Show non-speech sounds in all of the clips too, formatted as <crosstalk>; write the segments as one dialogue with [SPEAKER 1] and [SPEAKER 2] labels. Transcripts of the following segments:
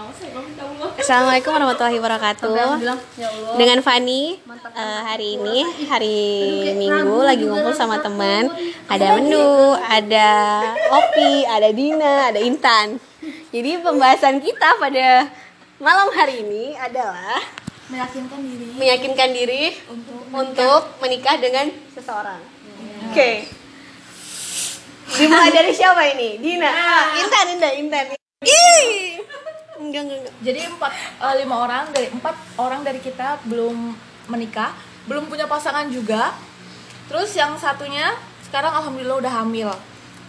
[SPEAKER 1] Assalamualaikum warahmatullahi wabarakatuh.
[SPEAKER 2] Ya.
[SPEAKER 1] Dengan Fani eh, hari ini hari Minggu lagi ngumpul sama teman. Ada menu, ada Opi, ada Dina, ada Intan. Jadi pembahasan kita pada malam hari ini adalah
[SPEAKER 2] meyakinkan diri
[SPEAKER 1] meyakinkan diri
[SPEAKER 2] untuk
[SPEAKER 1] untuk menikah dengan seseorang. Oke. Dimulai dari siapa ini? Dina. Ah, Intan, Intan, Intan. Ih. Enggak, enggak, enggak.
[SPEAKER 2] jadi empat eh, lima orang dari empat orang dari kita belum menikah belum punya pasangan juga. Terus yang satunya sekarang alhamdulillah udah hamil.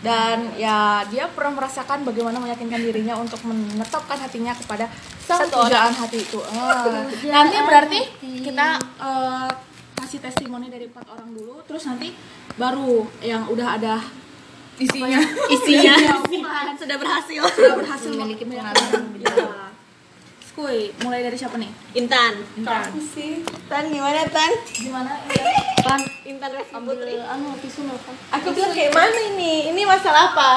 [SPEAKER 2] Dan ya dia pernah merasakan bagaimana meyakinkan dirinya untuk menetapkan hatinya kepada sang pujaan hati itu. Ah. nanti berarti kita eh, kasih testimoni dari empat orang dulu. Terus nanti baru yang udah ada <laughs> isinya
[SPEAKER 1] Isinya sudah berhasil.
[SPEAKER 2] sudah berhasil memiliki pengalaman. Skuy, mulai dari siapa nih?
[SPEAKER 1] Intan.
[SPEAKER 2] Intan.
[SPEAKER 1] sih. Tan gimana Tan?
[SPEAKER 2] Gimana? Iya.
[SPEAKER 1] Tan. Intan Reski Putri.
[SPEAKER 2] Anu, tisu nelfon.
[SPEAKER 3] Aku bilang kayak mana ini? Ini masalah apa?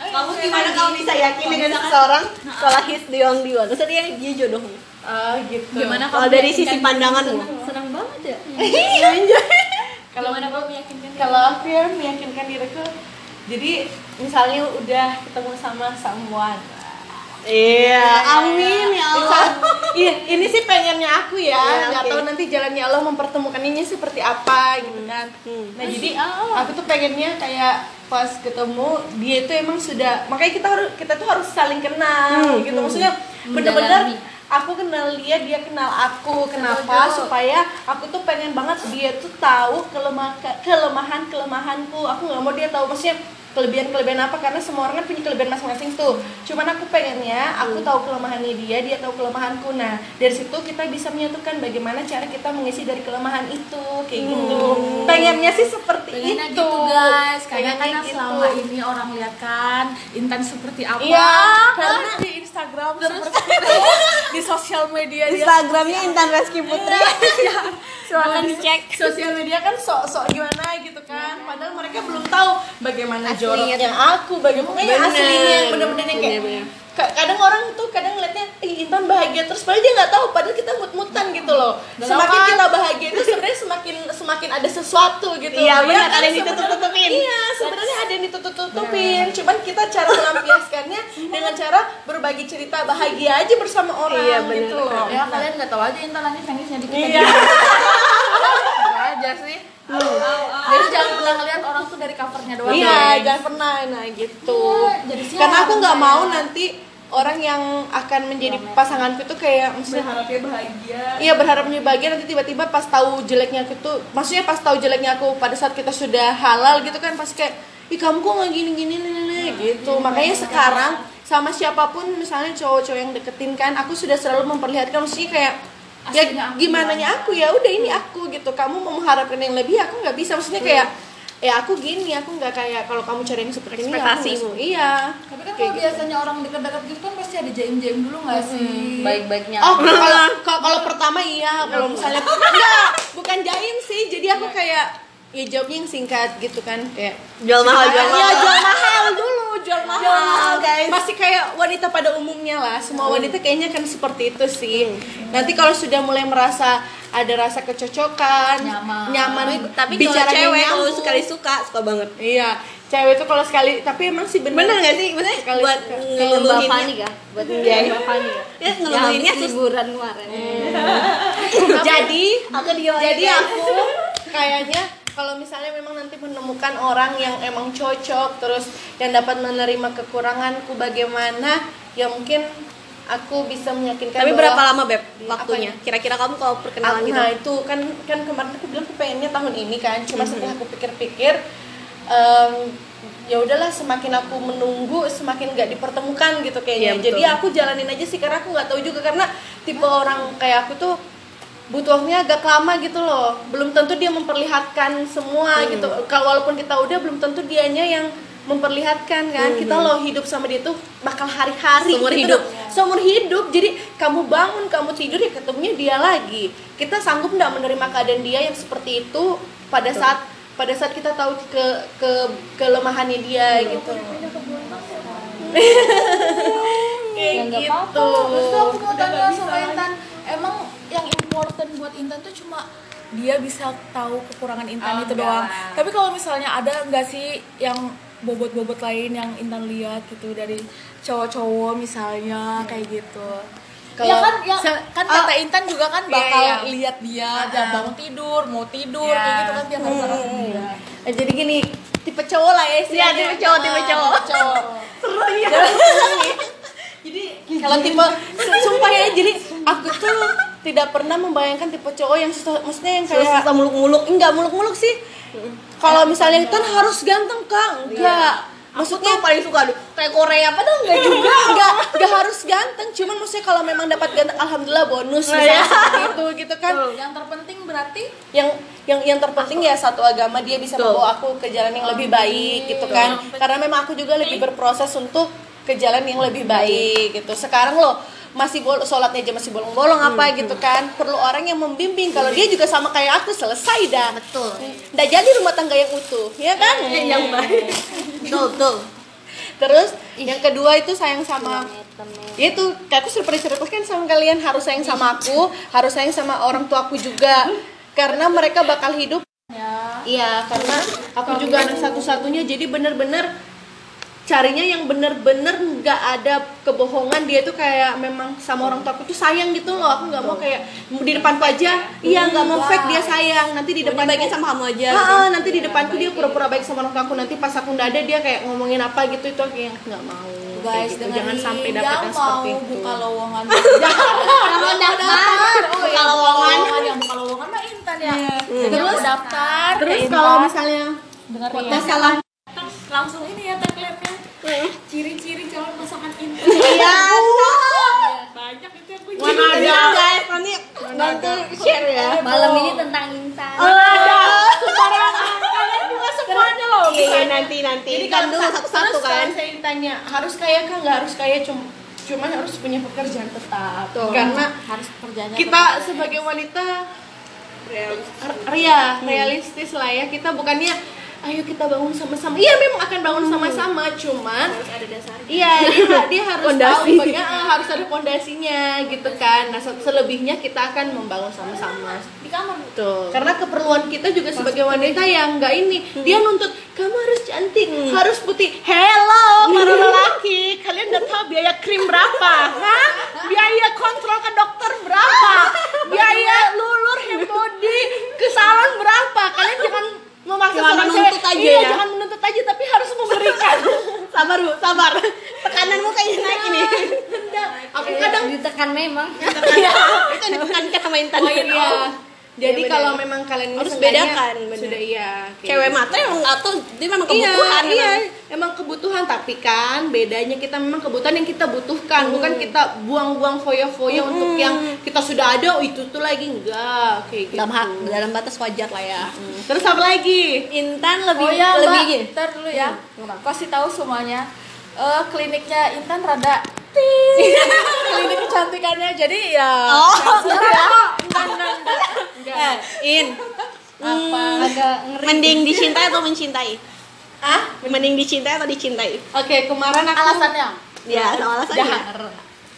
[SPEAKER 1] Kamu gimana kamu bisa yakin dengan seseorang setelah his the only one? Terus dia dia jodohmu.
[SPEAKER 3] Oh gitu.
[SPEAKER 2] Gimana
[SPEAKER 1] Kalau dari sisi pandanganmu.
[SPEAKER 2] Senang banget ya. <laughs>
[SPEAKER 3] Kalau kalau aku ya meyakinkan diriku. Jadi misalnya udah ketemu sama someone.
[SPEAKER 1] Iya. Amin ya Allah. <laughs>
[SPEAKER 3] Iya, ini sih pengennya aku ya.
[SPEAKER 1] Iya,
[SPEAKER 3] Nggak
[SPEAKER 1] oke.
[SPEAKER 3] tahu nanti jalannya Allah mempertemukan ini seperti apa gitu kan.
[SPEAKER 1] Hmm.
[SPEAKER 3] Nah, jadi aku tuh pengennya kayak pas ketemu dia itu emang sudah makanya kita harus kita tuh harus saling kenal
[SPEAKER 1] Hmm,
[SPEAKER 3] gitu.
[SPEAKER 1] hmm.
[SPEAKER 3] Maksudnya bener-bener aku kenal dia, dia kenal aku. Kenapa? Supaya aku tuh pengen banget dia tuh tahu kelemahan kelemahan kelemahanku. Aku nggak mau dia tahu maksudnya kelebihan-kelebihan apa karena semua orang kan punya kelebihan masing-masing tuh. Cuman aku pengennya aku tahu kelemahannya dia, dia tahu kelemahanku. Nah, dari situ kita bisa menyatukan bagaimana cara kita mengisi dari kelemahan itu kayak gitu. Pengennya sih seperti
[SPEAKER 2] Pengennya
[SPEAKER 3] itu.
[SPEAKER 2] gitu guys, karena kan
[SPEAKER 3] gitu.
[SPEAKER 2] selama ini orang lihat kan Intan seperti apa
[SPEAKER 3] Iya,
[SPEAKER 2] karena di Instagram seperti itu, di sosial media dia
[SPEAKER 1] Instagramnya Intan Reski Putri.
[SPEAKER 3] Silakan dicek. sosial media kan sok-sok gimana gitu kan. Padahal mereka belum tahu bagaimana joroknya aku bagaimana yang aslinya yang bener-bener yang kayak ka- kadang orang tuh kadang ngeliatnya Intan bahagia terus padahal dia nggak tahu padahal kita mut-mutan gitu loh semakin
[SPEAKER 2] apa?
[SPEAKER 3] kita bahagia itu sebenarnya semakin semakin ada sesuatu gitu
[SPEAKER 1] Iya,
[SPEAKER 3] Ya
[SPEAKER 1] benar,
[SPEAKER 3] kan?
[SPEAKER 1] ada yang ditutup-tutupin.
[SPEAKER 3] iya sebenarnya ada yang ditutup-tutupin cuman kita cara melampiaskannya dengan cara berbagi cerita bahagia aja bersama orang
[SPEAKER 1] Iya, bener.
[SPEAKER 3] gitu loh
[SPEAKER 2] ya kalian nggak tahu aja Intan nanti nangisnya di kita
[SPEAKER 3] Iya. <laughs>
[SPEAKER 2] Aja sih jadi jangan pernah ngeliat orang tuh dari covernya doang
[SPEAKER 3] Iya,
[SPEAKER 2] guys.
[SPEAKER 3] jangan pernah nah gitu.
[SPEAKER 2] Iya, jadi
[SPEAKER 3] Karena aku nggak mau nanti orang yang akan menjadi pasanganku itu kayak maksudnya
[SPEAKER 2] berharapnya bahagia.
[SPEAKER 3] Iya berharapnya bahagia. Nanti tiba-tiba pas tahu jeleknya aku tuh maksudnya pas tahu jeleknya aku pada saat kita sudah halal gitu kan pasti kayak ih kamu kok nggak gini gini nih, nih," gitu. makanya sekarang sama siapa pun misalnya cowok-cowok yang deketin kan aku sudah selalu memperlihatkan maksudnya kayak ya
[SPEAKER 2] Aslinya
[SPEAKER 3] gimana? nya aku ya udah ini aku gitu. Kamu mau mengharapkan yang lebih aku nggak bisa. Maksudnya kayak ya aku gini aku nggak kayak kalau kamu cari yang seperti ini aku iya.
[SPEAKER 2] Tapi kan kalau biasanya orang dekat-dekat gitu kan pasti ada jaim-jaim dulu nggak sih?
[SPEAKER 1] Baik-baiknya.
[SPEAKER 3] Oh, <laughs> kalau kalau pertama iya, kalau misalnya enggak, bukan jaim sih. Jadi aku kayak ya jawabnya yang singkat gitu kan kayak
[SPEAKER 1] Jual mahal, jual
[SPEAKER 3] Iya,
[SPEAKER 1] mahal.
[SPEAKER 3] jual mahal jual mahal.
[SPEAKER 1] Jual mahal, guys.
[SPEAKER 3] Masih kayak wanita pada umumnya lah. Semua wanita kayaknya kan seperti itu sih. Nanti kalau sudah mulai merasa ada rasa kecocokan,
[SPEAKER 2] Nyaman.
[SPEAKER 3] nyaman
[SPEAKER 1] Tapi kalau
[SPEAKER 3] bicaranya
[SPEAKER 1] cewek kalau
[SPEAKER 3] nyambung.
[SPEAKER 1] sekali suka suka banget.
[SPEAKER 3] Iya, cewek itu kalau sekali tapi emang sih bener.
[SPEAKER 1] Bener gak sih? Maksudnya
[SPEAKER 3] Sekali
[SPEAKER 1] buat
[SPEAKER 4] kah? Buat
[SPEAKER 1] Iya.
[SPEAKER 4] Fani kah?
[SPEAKER 1] Ya ngeluhinnya
[SPEAKER 4] liburan kemarin. <laughs>
[SPEAKER 3] jadi
[SPEAKER 1] Aku dia
[SPEAKER 3] jadi aku kayaknya kalau misalnya memang nanti menemukan orang yang emang cocok terus yang dapat menerima kekuranganku bagaimana ya mungkin aku bisa meyakinkan
[SPEAKER 1] Tapi berapa lama beb
[SPEAKER 3] Di-
[SPEAKER 1] waktunya?
[SPEAKER 3] apanya?
[SPEAKER 1] Kira-kira kamu kalau perkenalan
[SPEAKER 3] Aku-
[SPEAKER 1] gitu?
[SPEAKER 3] nah itu kan kan kemarin aku bilang aku pengennya tahun ini kan cuma setelah aku pikir-pikir em, ya udahlah semakin aku menunggu semakin nggak dipertemukan gitu kayaknya
[SPEAKER 1] Iya, betul.
[SPEAKER 3] jadi aku jalanin aja sih karena aku nggak tahu juga karena tipe orang kayak aku tuh butuh waktunya agak lama gitu loh belum tentu dia memperlihatkan semua
[SPEAKER 1] Hmm.
[SPEAKER 3] gitu kalau walaupun kita udah belum tentu dianya yang memperlihatkan kan kita loh hidup sama dia tuh bakal hari-hari
[SPEAKER 1] Hmm. Seumur
[SPEAKER 3] gitu
[SPEAKER 1] hidup.
[SPEAKER 3] loh. seumur hidup jadi kamu bangun kamu tidur ya ketemunya dia lagi kita sanggup nggak menerima keadaan dia yang seperti itu pada saat pada saat kita tahu ke ke kelemahannya dia gitu <laughs> kayak
[SPEAKER 4] Ya, nggak
[SPEAKER 3] gitu.
[SPEAKER 2] Terus aku mau tanya sama. Intan, emang yang important buat Intan tuh cuma dia bisa tahu kekurangan Intan
[SPEAKER 3] Oh,
[SPEAKER 2] itu
[SPEAKER 3] enggak
[SPEAKER 2] doang.
[SPEAKER 3] lah.
[SPEAKER 2] Tapi kalau misalnya ada nggak sih yang bobot-bobot lain yang Intan lihat gitu dari cowok-cowok misalnya kayak gitu.
[SPEAKER 3] Kalau-
[SPEAKER 2] ya kan, ya, kan
[SPEAKER 3] oh.
[SPEAKER 2] kata Intan juga kan
[SPEAKER 3] Iya,
[SPEAKER 2] bakal
[SPEAKER 3] iya.
[SPEAKER 2] lihat dia jam
[SPEAKER 3] ah.
[SPEAKER 2] bangun tidur, mau tidur
[SPEAKER 3] Iya.
[SPEAKER 2] kayak gitu kan sama
[SPEAKER 3] Hmm.
[SPEAKER 2] dia.
[SPEAKER 3] Eh, jadi gini tipe cowok lah ya
[SPEAKER 1] Iya,
[SPEAKER 3] istilahnya.
[SPEAKER 1] tipe cowok, tipe cowok.
[SPEAKER 3] cowok <laughs> seru ya jadi <laughs> kalau tipe su- sumpah ya jadi aku tuh tidak pernah membayangkan tipe cowok yang susah maksudnya yang kayak
[SPEAKER 1] Susah muluk-muluk.
[SPEAKER 3] enggak muluk-muluk sih. Kalau misalnya kan harus ganteng kak. Enggak.
[SPEAKER 1] Maksudnya
[SPEAKER 3] maksudnya
[SPEAKER 1] paling suka kayak Korea apa tuh? Enggak juga.
[SPEAKER 3] enggak enggak harus ganteng. Cuman maksudnya kalau memang dapat ganteng alhamdulillah bonus
[SPEAKER 1] Nah, ya.
[SPEAKER 3] itu gitu kan.
[SPEAKER 2] Yang terpenting berarti
[SPEAKER 3] yang yang yang terpenting ya satu agama dia bisa
[SPEAKER 1] Betul.
[SPEAKER 3] membawa aku ke jalan yang lebih baik gitu kan. Karena memang aku juga lagi berproses untuk ke jalan yang lebih baik gitu. Sekarang loh masih bol sholatnya aja masih bolong-bolong apa gitu kan. Perlu orang yang membimbing. Kalau dia juga sama kayak aku selesai dah.
[SPEAKER 1] Betul.
[SPEAKER 3] nggak jadi rumah tangga yang utuh ya kan?
[SPEAKER 1] Yang baik. Betul, betul.
[SPEAKER 3] terus yang kedua itu sayang sama Ya itu aku sudah pernah ceritakan sama kalian. Harus sayang sama aku harus sayang sama orang tua aku juga. <laughs> Karena mereka bakal hidup. Iya, karena aku juga anak satu-satunya, jadi bener-bener carinya yang bener-bener nggak ada kebohongan. Dia tuh kayak memang sama orang tua aku tuh sayang gitu loh. Aku nggak mau kayak di depanku aja. Iya nggak mau fake dia sayang. Nanti di depan
[SPEAKER 1] baiknya sama kamu aja.
[SPEAKER 3] Ah, ah, nanti di depanku dia pura-pura baik sama orang tua aku nanti pas aku nggak ada dia kayak ngomongin apa gitu. Itu aku yang nggak mau.
[SPEAKER 2] Guys
[SPEAKER 3] gitu. jangan sampai
[SPEAKER 2] yang
[SPEAKER 3] dapat yang seperti itu.
[SPEAKER 2] buka lowongan. <laughs>
[SPEAKER 1] Kamu daftar.
[SPEAKER 2] oh
[SPEAKER 1] Buka lowongan.
[SPEAKER 2] lowongan. Yang buka lowongan mah Intan ya. Terus? daftar
[SPEAKER 3] terus
[SPEAKER 2] ke
[SPEAKER 3] kalau misalnya
[SPEAKER 2] dengerin.
[SPEAKER 3] Masalah
[SPEAKER 2] langsung ini ya tagline-nya. Ciri-ciri calon pasangan Intan
[SPEAKER 1] Iya.
[SPEAKER 2] banyak itu yang gue
[SPEAKER 3] Mana ada?
[SPEAKER 1] guys, nanti bantu share ya.
[SPEAKER 4] Malam ini tentang Intan.
[SPEAKER 3] ada. Sembarangan kalian juga semuanya loh.
[SPEAKER 1] Iya, iya, nanti nanti.
[SPEAKER 3] Jadi
[SPEAKER 1] kan
[SPEAKER 3] kalau
[SPEAKER 1] dulu satu-satu kan.
[SPEAKER 3] kalau saya ditanya harus kaya kan nggak harus kaya cuma cuman harus punya pekerjaan tetap.
[SPEAKER 1] Tuh.
[SPEAKER 3] karena
[SPEAKER 2] harus kerjanya
[SPEAKER 3] kita sebagai wanita r- ria realistis lah ya. Kita bukannya ayo kita bangun sama-sama iya memang akan bangun sama-sama cuman
[SPEAKER 1] Harus ada dasarnya.
[SPEAKER 3] Iya, dia, dia harus
[SPEAKER 1] Pondasi.
[SPEAKER 3] tahu baga- ah, harus ada pondasinya gitu kan. Nah, se- selebihnya kita akan membangun sama-sama.
[SPEAKER 2] di kamar
[SPEAKER 3] Tuh. Karena keperluan kita juga sebagai wanita yang enggak ini, dia nuntut kamu harus cantik, harus putih. Hello, para lelaki, kalian udah tahu biaya krim berapa? Hah? Biaya kontrol ke dokter berapa? <laughs> Biaya lulur hair body ke salon berapa? Kalian jangan memaksa
[SPEAKER 1] Jangan
[SPEAKER 3] seorang
[SPEAKER 1] menuntut
[SPEAKER 3] cewek.
[SPEAKER 1] aja
[SPEAKER 3] iya,
[SPEAKER 1] ya.
[SPEAKER 3] jangan menuntut aja tapi harus memberikan. <laughs>
[SPEAKER 1] Sabar bu, sabar. Tekananmu kayaknya naik ini.
[SPEAKER 3] Aku kadang
[SPEAKER 4] ditekan memang.
[SPEAKER 1] Iya, itu yang ditekankan sama Intan.
[SPEAKER 3] Iya. Jadi
[SPEAKER 1] Iya,
[SPEAKER 3] kalau memang kalian ini
[SPEAKER 1] Harus bedakan, benar.
[SPEAKER 3] Sudah iya. kayak
[SPEAKER 1] Cewek
[SPEAKER 3] gitu.
[SPEAKER 1] mata emang atau dia memang
[SPEAKER 3] Iya,
[SPEAKER 1] kebutuhan.
[SPEAKER 3] iya,
[SPEAKER 1] emang.
[SPEAKER 3] emang kebutuhan tapi kan bedanya kita memang kebutuhan yang kita butuhkan, bukan kita buang-buang foya-foya untuk yang kita sudah ada oh, itu tuh lagi enggak kayak gitu.
[SPEAKER 1] Dalam hak, dalam batas wajar lah ya.
[SPEAKER 3] Terus apa lagi?
[SPEAKER 1] Intan lebih
[SPEAKER 2] oh ya
[SPEAKER 1] lebih
[SPEAKER 2] mbak
[SPEAKER 1] gini.
[SPEAKER 2] ntar dulu ya
[SPEAKER 1] Apa?
[SPEAKER 2] kasih tahu semuanya Eh, kliniknya Intan rada ting. <laughs> klinik kecantikannya jadi ya
[SPEAKER 1] Oh,
[SPEAKER 2] ya
[SPEAKER 3] Enggak, enggak, enggak.
[SPEAKER 1] Eh, In.
[SPEAKER 2] apa
[SPEAKER 4] Agak ngeri.
[SPEAKER 1] Mending dicintai atau mencintai?
[SPEAKER 3] Ah,
[SPEAKER 1] Mending dicintai atau dicintai?
[SPEAKER 3] oke, kemarin aku
[SPEAKER 2] alasannya
[SPEAKER 1] Ya, sama alasannya.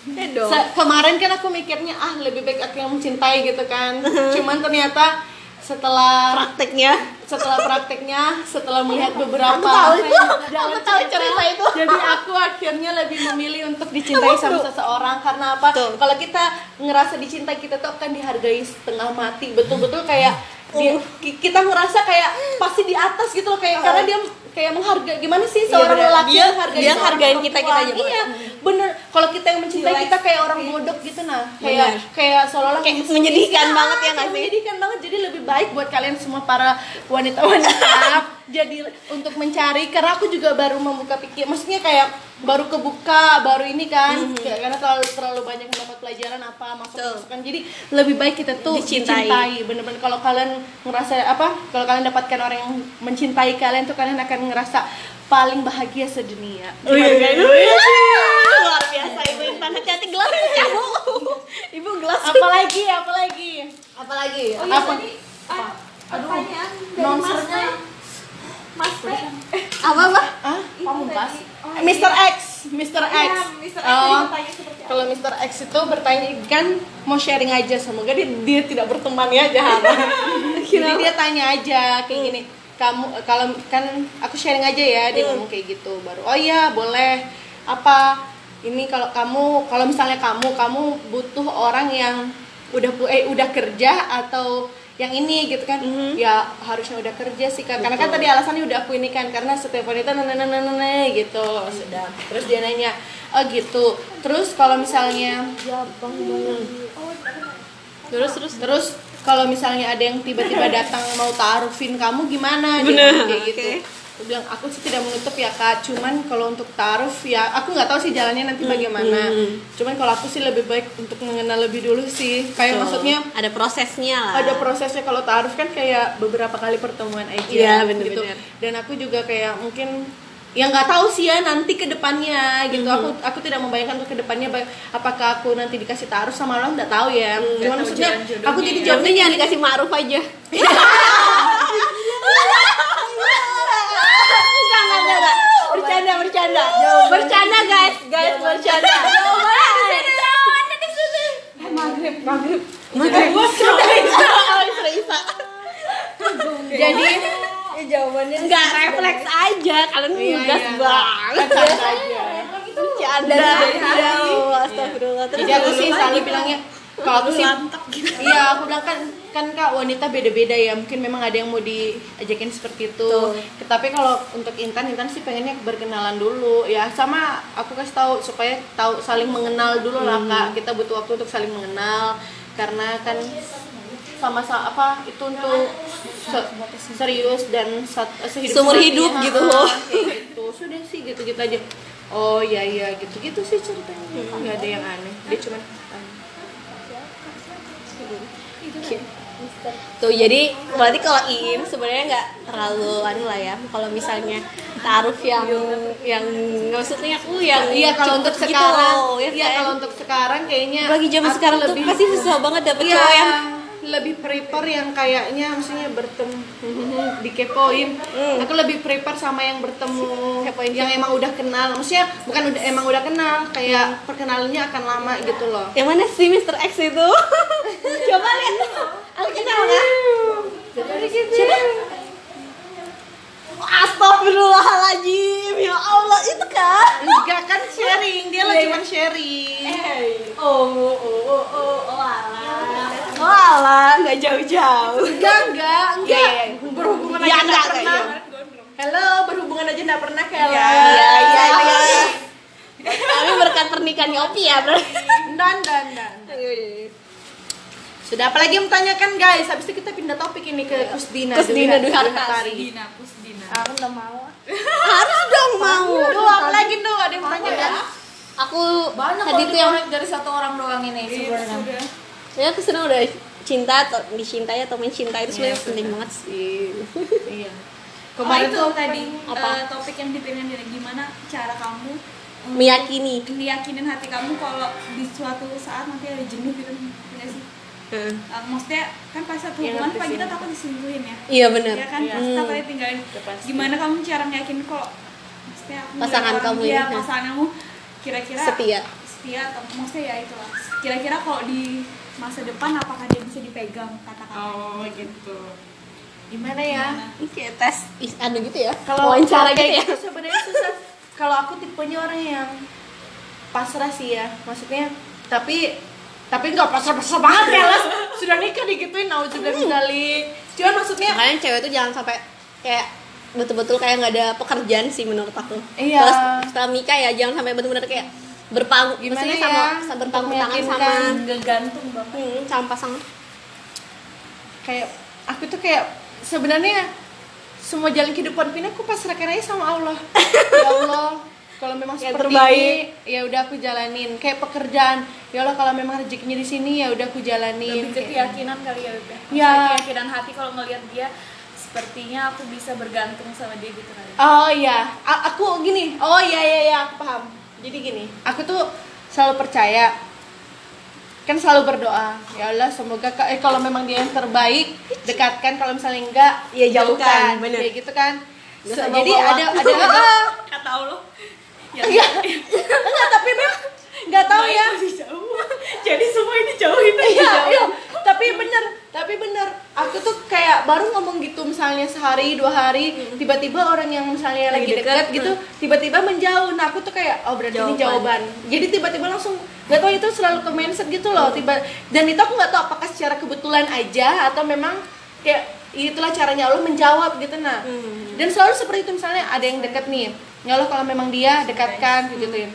[SPEAKER 1] Ya dong.
[SPEAKER 3] Se- kemarin kan aku mikirnya ah lebih baik aku yang mencintai gitu kan. <laughs> Cuman ternyata setelah
[SPEAKER 1] Prakteknya.
[SPEAKER 3] setelah prakteknya setelah melihat beberapa
[SPEAKER 1] Aku tahu itu.
[SPEAKER 3] Jangan
[SPEAKER 1] Aku tahu cerita itu.
[SPEAKER 3] jadi aku akhirnya lebih memilih untuk dicintai sama seseorang. Karena apa? Kalau kita ngerasa dicintai kita tuh akan dihargai setengah mati. Betul-betul kayak dia, ki- kita ngerasa kayak pasti di atas gitu loh. Kayak karena dia kayak menghargai gimana sih seorang
[SPEAKER 1] bener.
[SPEAKER 3] lelaki
[SPEAKER 1] Dia-
[SPEAKER 3] menghargai
[SPEAKER 1] dia hargain kita, kita aja,
[SPEAKER 3] iya bener. Kalau kita yang mencintai kita kayak orang bodoh gitu nah kayak
[SPEAKER 1] Bener.
[SPEAKER 3] kayak seolah-olah
[SPEAKER 1] Kayak menyedihkan
[SPEAKER 3] Iya,
[SPEAKER 1] banget ya nggak
[SPEAKER 3] menyedihkan banget. Jadi lebih baik buat kalian semua para wanita-wanita. <laughs> Jadi untuk mencari karena aku juga baru membuka pikir. Maksudnya kayak baru kebuka baru ini kan Kayak karena terlalu terlalu banyak mendapat pelajaran apa masuk masukan jadi lebih baik kita tuh
[SPEAKER 1] Dicintai.
[SPEAKER 3] dicintai bener-bener kalau kalian ngerasa apa kalau kalian dapatkan orang yang mencintai kalian tuh kalian akan ngerasa paling bahagia sedunia
[SPEAKER 1] Oh iya, iya, iya. Luar biasa Ibu Intan. Hati-hati gelas pecah, Bu. <laughs> Ibu gelas.
[SPEAKER 3] apalagi apalagi
[SPEAKER 1] Apalagi?
[SPEAKER 2] oh iya
[SPEAKER 3] Apa?
[SPEAKER 2] tadi ah, aduh
[SPEAKER 3] nonsennya
[SPEAKER 2] mas P
[SPEAKER 1] Apa apa?
[SPEAKER 3] ah
[SPEAKER 2] pamungkas
[SPEAKER 3] Mr. X Mr. X.
[SPEAKER 2] Iya, Mr. X
[SPEAKER 3] Oh, kalau Mr. X itu bertanya kan mau sharing aja semoga dia, dia tidak berteman ya jahat. <laughs> Jadi dia tanya aja kayak gini. Kamu kalau kan aku sharing aja ya dia ngomong kayak gitu baru. Oh iya boleh. Apa ini kalau kamu kalau misalnya kamu kamu butuh orang yang udah pu- eh udah kerja atau yang ini gitu kan. Ya harusnya udah kerja sih kak. Karena kan tadi alasannya udah aku ini kan karena setiap wanita nene nene nene gitu. Sudah terus dia nanya oh gitu. Terus kalau misalnya
[SPEAKER 1] terus terus?
[SPEAKER 3] Terus kalau misalnya ada yang tiba-tiba datang mau taarufin kamu gimana?
[SPEAKER 1] Bener,
[SPEAKER 3] kayak gitu. Aku bilang aku sih tidak menutup ya kak. Cuman kalau untuk taaruf ya aku nggak tahu sih jalannya nanti bagaimana. cuman kalau aku sih lebih baik untuk mengenal lebih dulu sih. Kayak
[SPEAKER 1] Tuh,
[SPEAKER 3] maksudnya
[SPEAKER 1] ada prosesnya lah.
[SPEAKER 3] Ada prosesnya. Kalau taaruf kan kayak beberapa kali pertemuan aja
[SPEAKER 1] Iya,
[SPEAKER 3] gitu.
[SPEAKER 1] bener-bener.
[SPEAKER 3] dan aku juga kayak mungkin ya nggak tahu sih ya nanti ke depannya gitu.
[SPEAKER 1] Mhm.
[SPEAKER 3] aku aku tidak membayangkan untuk ke depannya baik- apakah aku nanti dikasih taruh sama Allah nggak tahu ya.
[SPEAKER 1] Mhm.
[SPEAKER 3] cuman maksudnya aku jadi
[SPEAKER 2] ya.
[SPEAKER 3] jawabnya
[SPEAKER 1] Jawabnya jangan dikasih ma'ruf aja <laughs> Enggak, enggak, enggak, enggak. Bercanda, bercanda guys, guys, bercanda.
[SPEAKER 3] maghrib maghrib.
[SPEAKER 1] Maghrib.
[SPEAKER 3] Jadi
[SPEAKER 4] jawabannya
[SPEAKER 1] Enggak, refleks aja. Kalian
[SPEAKER 3] Iya,
[SPEAKER 1] ngegas
[SPEAKER 3] iya.
[SPEAKER 1] banget.
[SPEAKER 3] Bercanda aja.
[SPEAKER 1] Bercanda Ya Allah, astagfirullah.
[SPEAKER 3] Jadi aku sih selalu bilangnya kalau aku sih
[SPEAKER 1] gitu.
[SPEAKER 3] iya aku bilang kan kan kak wanita beda-beda ya. Mungkin memang ada yang mau diajakin seperti itu. Tapi kalau untuk Intan Intan sih pengennya berkenalan dulu. Ya sama aku kasih tahu supaya tahu saling mengenal dulu lah
[SPEAKER 1] Hmm.
[SPEAKER 3] kak. Kita butuh waktu untuk saling mengenal. Karena kan sama apa itu untuk se- serius dan sat- sehidup
[SPEAKER 1] Seumur hidup gitu.
[SPEAKER 3] ha, kayak gitu. Sudah sih gitu gitu aja. Oh iya iya gitu gitu sih ceritanya. Nggak ada yang aneh. Dia cuma
[SPEAKER 1] Tuh jadi berarti kalau Iin sebenarnya nggak terlalu anu lah ya. Kalau misalnya taruh yang yang maksudnya aku yang
[SPEAKER 3] Iya kalau untuk
[SPEAKER 1] gitu
[SPEAKER 3] sekarang,
[SPEAKER 1] loh, ya
[SPEAKER 3] iya
[SPEAKER 1] kan?
[SPEAKER 3] kalau untuk sekarang kayaknya
[SPEAKER 1] lagi zaman sekarang tuh
[SPEAKER 3] lebih
[SPEAKER 1] pasti susah banget dapet
[SPEAKER 3] iya,
[SPEAKER 1] cowok yang
[SPEAKER 3] lebih prepare yang kayaknya maksudnya bertemu dikepoin. Aku lebih prepare sama yang bertemu yang emang udah kenal. Maksudnya bukan udah emang udah kenal, kayak perkenalannya akan lama gitu loh.
[SPEAKER 1] yang mana sih Mr. X itu? <laughs> Coba lihat. Aku kenal nggak? Astagfirullahaladzim ya Allah itu kan
[SPEAKER 3] Enggak kan sharing, dia lah cuma sharing.
[SPEAKER 1] oh oh oh oh oh alah oh alah nggak jauh-jauh
[SPEAKER 3] Enggak, enggak, enggak.
[SPEAKER 1] Iya, iya.
[SPEAKER 3] Berhubungan
[SPEAKER 1] Iya,
[SPEAKER 3] aja enggak
[SPEAKER 1] enggak,
[SPEAKER 3] pernah. Hello, berhubungan aja enggak pernah kayak
[SPEAKER 1] iya iya iya kami berkat pernikahannya Opi ya
[SPEAKER 3] Dan, dan, dan. Sudah apalagi yang tanyakan guys, habis itu kita pindah topik ini ke Kusdina
[SPEAKER 1] Kusdina
[SPEAKER 3] Dwi
[SPEAKER 1] Dwi Hartas.
[SPEAKER 3] Hartari.
[SPEAKER 2] Dina, Pusdina.
[SPEAKER 3] Ah,
[SPEAKER 4] aku nggak mau
[SPEAKER 1] harus dong mau
[SPEAKER 3] Duh, apalagi tuh ada yang tanya kan?
[SPEAKER 1] aku
[SPEAKER 2] Banyak
[SPEAKER 1] tadi tuh yang
[SPEAKER 2] dari satu orang doang ini sebenarnya.
[SPEAKER 1] ya aku senang udah cinta atau dicintai atau mencintai itu sebenarnya penting banget sih
[SPEAKER 3] Iya.
[SPEAKER 2] Kemarin
[SPEAKER 3] Kemarin
[SPEAKER 2] tuh
[SPEAKER 3] tuh
[SPEAKER 2] tadi
[SPEAKER 1] Apa?
[SPEAKER 2] eh, topik yang dipilih dari gimana cara kamu
[SPEAKER 1] Meyakini.
[SPEAKER 2] meyakinin hati kamu kalau di suatu saat nanti ada jenuh gitu ya. Eh, maksudnya kan pas satu
[SPEAKER 3] Yang
[SPEAKER 2] hubungan
[SPEAKER 3] ngerti
[SPEAKER 2] pasti kita takut diselingkuhin ya
[SPEAKER 1] iya benar
[SPEAKER 2] ya kan
[SPEAKER 3] Iya.
[SPEAKER 2] pasti
[SPEAKER 1] Hmm.
[SPEAKER 2] takutnya tinggalin gimana kamu cara meyakin kok maksudnya aku
[SPEAKER 1] Pasangan kamu ini,
[SPEAKER 2] pasangan kamu kira-kira
[SPEAKER 1] Setia.
[SPEAKER 2] setia atau maksudnya ya itulah kira-kira kalau di masa depan apakah dia bisa dipegang kata-kata
[SPEAKER 3] Oh, gitu. Gimana ya?
[SPEAKER 1] Ini kayak tes is anu gitu ya
[SPEAKER 3] Kalau
[SPEAKER 1] wawancara gitu
[SPEAKER 3] kayak
[SPEAKER 1] ya
[SPEAKER 3] gitu sebenarnya susah. Kalau aku tipenya orang yang pasrah sih ya, maksudnya tapi tapi nggak pasrah-pasrah banget ya lah. Sudah nikah digituin, nah sudah sekali. Cuman maksudnya
[SPEAKER 1] makanya cewek tuh jangan sampai kayak betul-betul kayak nggak ada pekerjaan sih menurut aku
[SPEAKER 3] Iya.
[SPEAKER 1] Terus setelah nikah ya jangan sampai benar-benar kayak berpangku
[SPEAKER 3] Gimana
[SPEAKER 1] maksudnya
[SPEAKER 3] ya?
[SPEAKER 1] sama, sama berpangku tangan sama
[SPEAKER 2] ngegantung banget
[SPEAKER 1] hmm, sama pasangan
[SPEAKER 3] kayak aku tuh kayak sebenarnya semua jalan kehidupan ini aku pasrahkan aja sama Allah <laughs> ya Allah kalau memang
[SPEAKER 1] Yang
[SPEAKER 3] seperti
[SPEAKER 1] terbaik.
[SPEAKER 3] ini ya udah aku jalanin. Kayak pekerjaan ya Allah kalau memang rezekinya di sini ya udah aku jalanin.
[SPEAKER 2] Lebih keyakinan kali ya Beb, ya?
[SPEAKER 3] Ya.
[SPEAKER 2] Keyakinan hati kalau ngelihat dia sepertinya aku bisa bergantung sama dia gitu kali.
[SPEAKER 3] Oh iya. A- aku gini. Oh iya iya iya aku paham. Jadi gini aku tuh selalu percaya. Kan selalu berdoa. Ya Allah semoga eh, kalau memang dia yang terbaik dekatkan. Kalau misalnya enggak
[SPEAKER 1] Ya, jauhkan, bener.
[SPEAKER 3] kayak gitu kan. So, jadi ada ada ah,
[SPEAKER 2] kata Allah yang
[SPEAKER 3] Iya. Enggak, tapi Beb nggak tahu ya.
[SPEAKER 2] jadi semua ini jauh itu
[SPEAKER 3] Iya, iya. Tapi bener, tapi bener. Aku tuh kayak baru ngomong gitu misalnya sehari dua hari, tiba-tiba orang yang misalnya lagi,
[SPEAKER 1] Lagi
[SPEAKER 3] dekat
[SPEAKER 1] dekat,
[SPEAKER 3] gitu, tiba-tiba menjauh. Nah aku tuh kayak oh berarti ini jawaban. Jadi tiba-tiba langsung nggak tahu itu selalu ke mindset gitu loh. Tiba dan itu aku nggak tahu apakah secara kebetulan aja atau memang kayak itulah caranya Allah menjawab gitu nah. Dan selalu seperti itu misalnya ada yang dekat nih, ya Allah kalau memang dia dekatkan gituin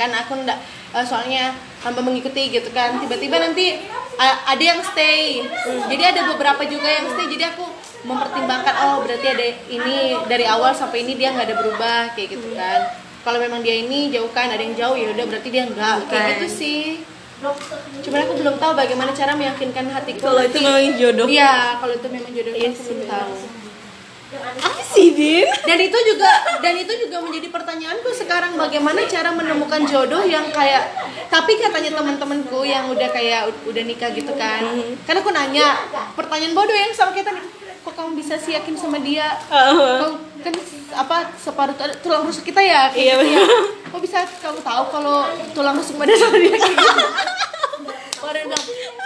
[SPEAKER 3] kan aku ndak eh, soalnya hamba mengikuti gitu kan. Tiba-tiba nanti ada yang stay. Jadi ada beberapa juga yang stay. Jadi aku mempertimbangkan oh berarti ada ini dari awal sampai ini dia nggak ada berubah kayak gitu kan. Kalau memang dia ini jauhkan ada yang jauh ya udah berarti dia enggak kayak gitu sih cuman aku belum tahu bagaimana cara meyakinkan hatiku.
[SPEAKER 1] Kalau itu memang jodoh.
[SPEAKER 3] iya kalau itu memang jodoh aku belum tahu.
[SPEAKER 1] Apa sih, Din?
[SPEAKER 3] dan itu juga dan itu juga menjadi pertanyaanku sekarang bagaimana cara menemukan jodoh yang kayak tapi katanya teman-temanku yang udah kayak udah nikah gitu kan. Karena aku nanya pertanyaan bodoh yang sama kita nih kok kamu bisa sih yakin sama dia Kau kan apa separuh tu- tulang rusuk kita ya
[SPEAKER 1] Iya,
[SPEAKER 3] gitu ya. kok bisa kamu tahu kalau tulang rusuk pada sama dia kayak gitu <laughs>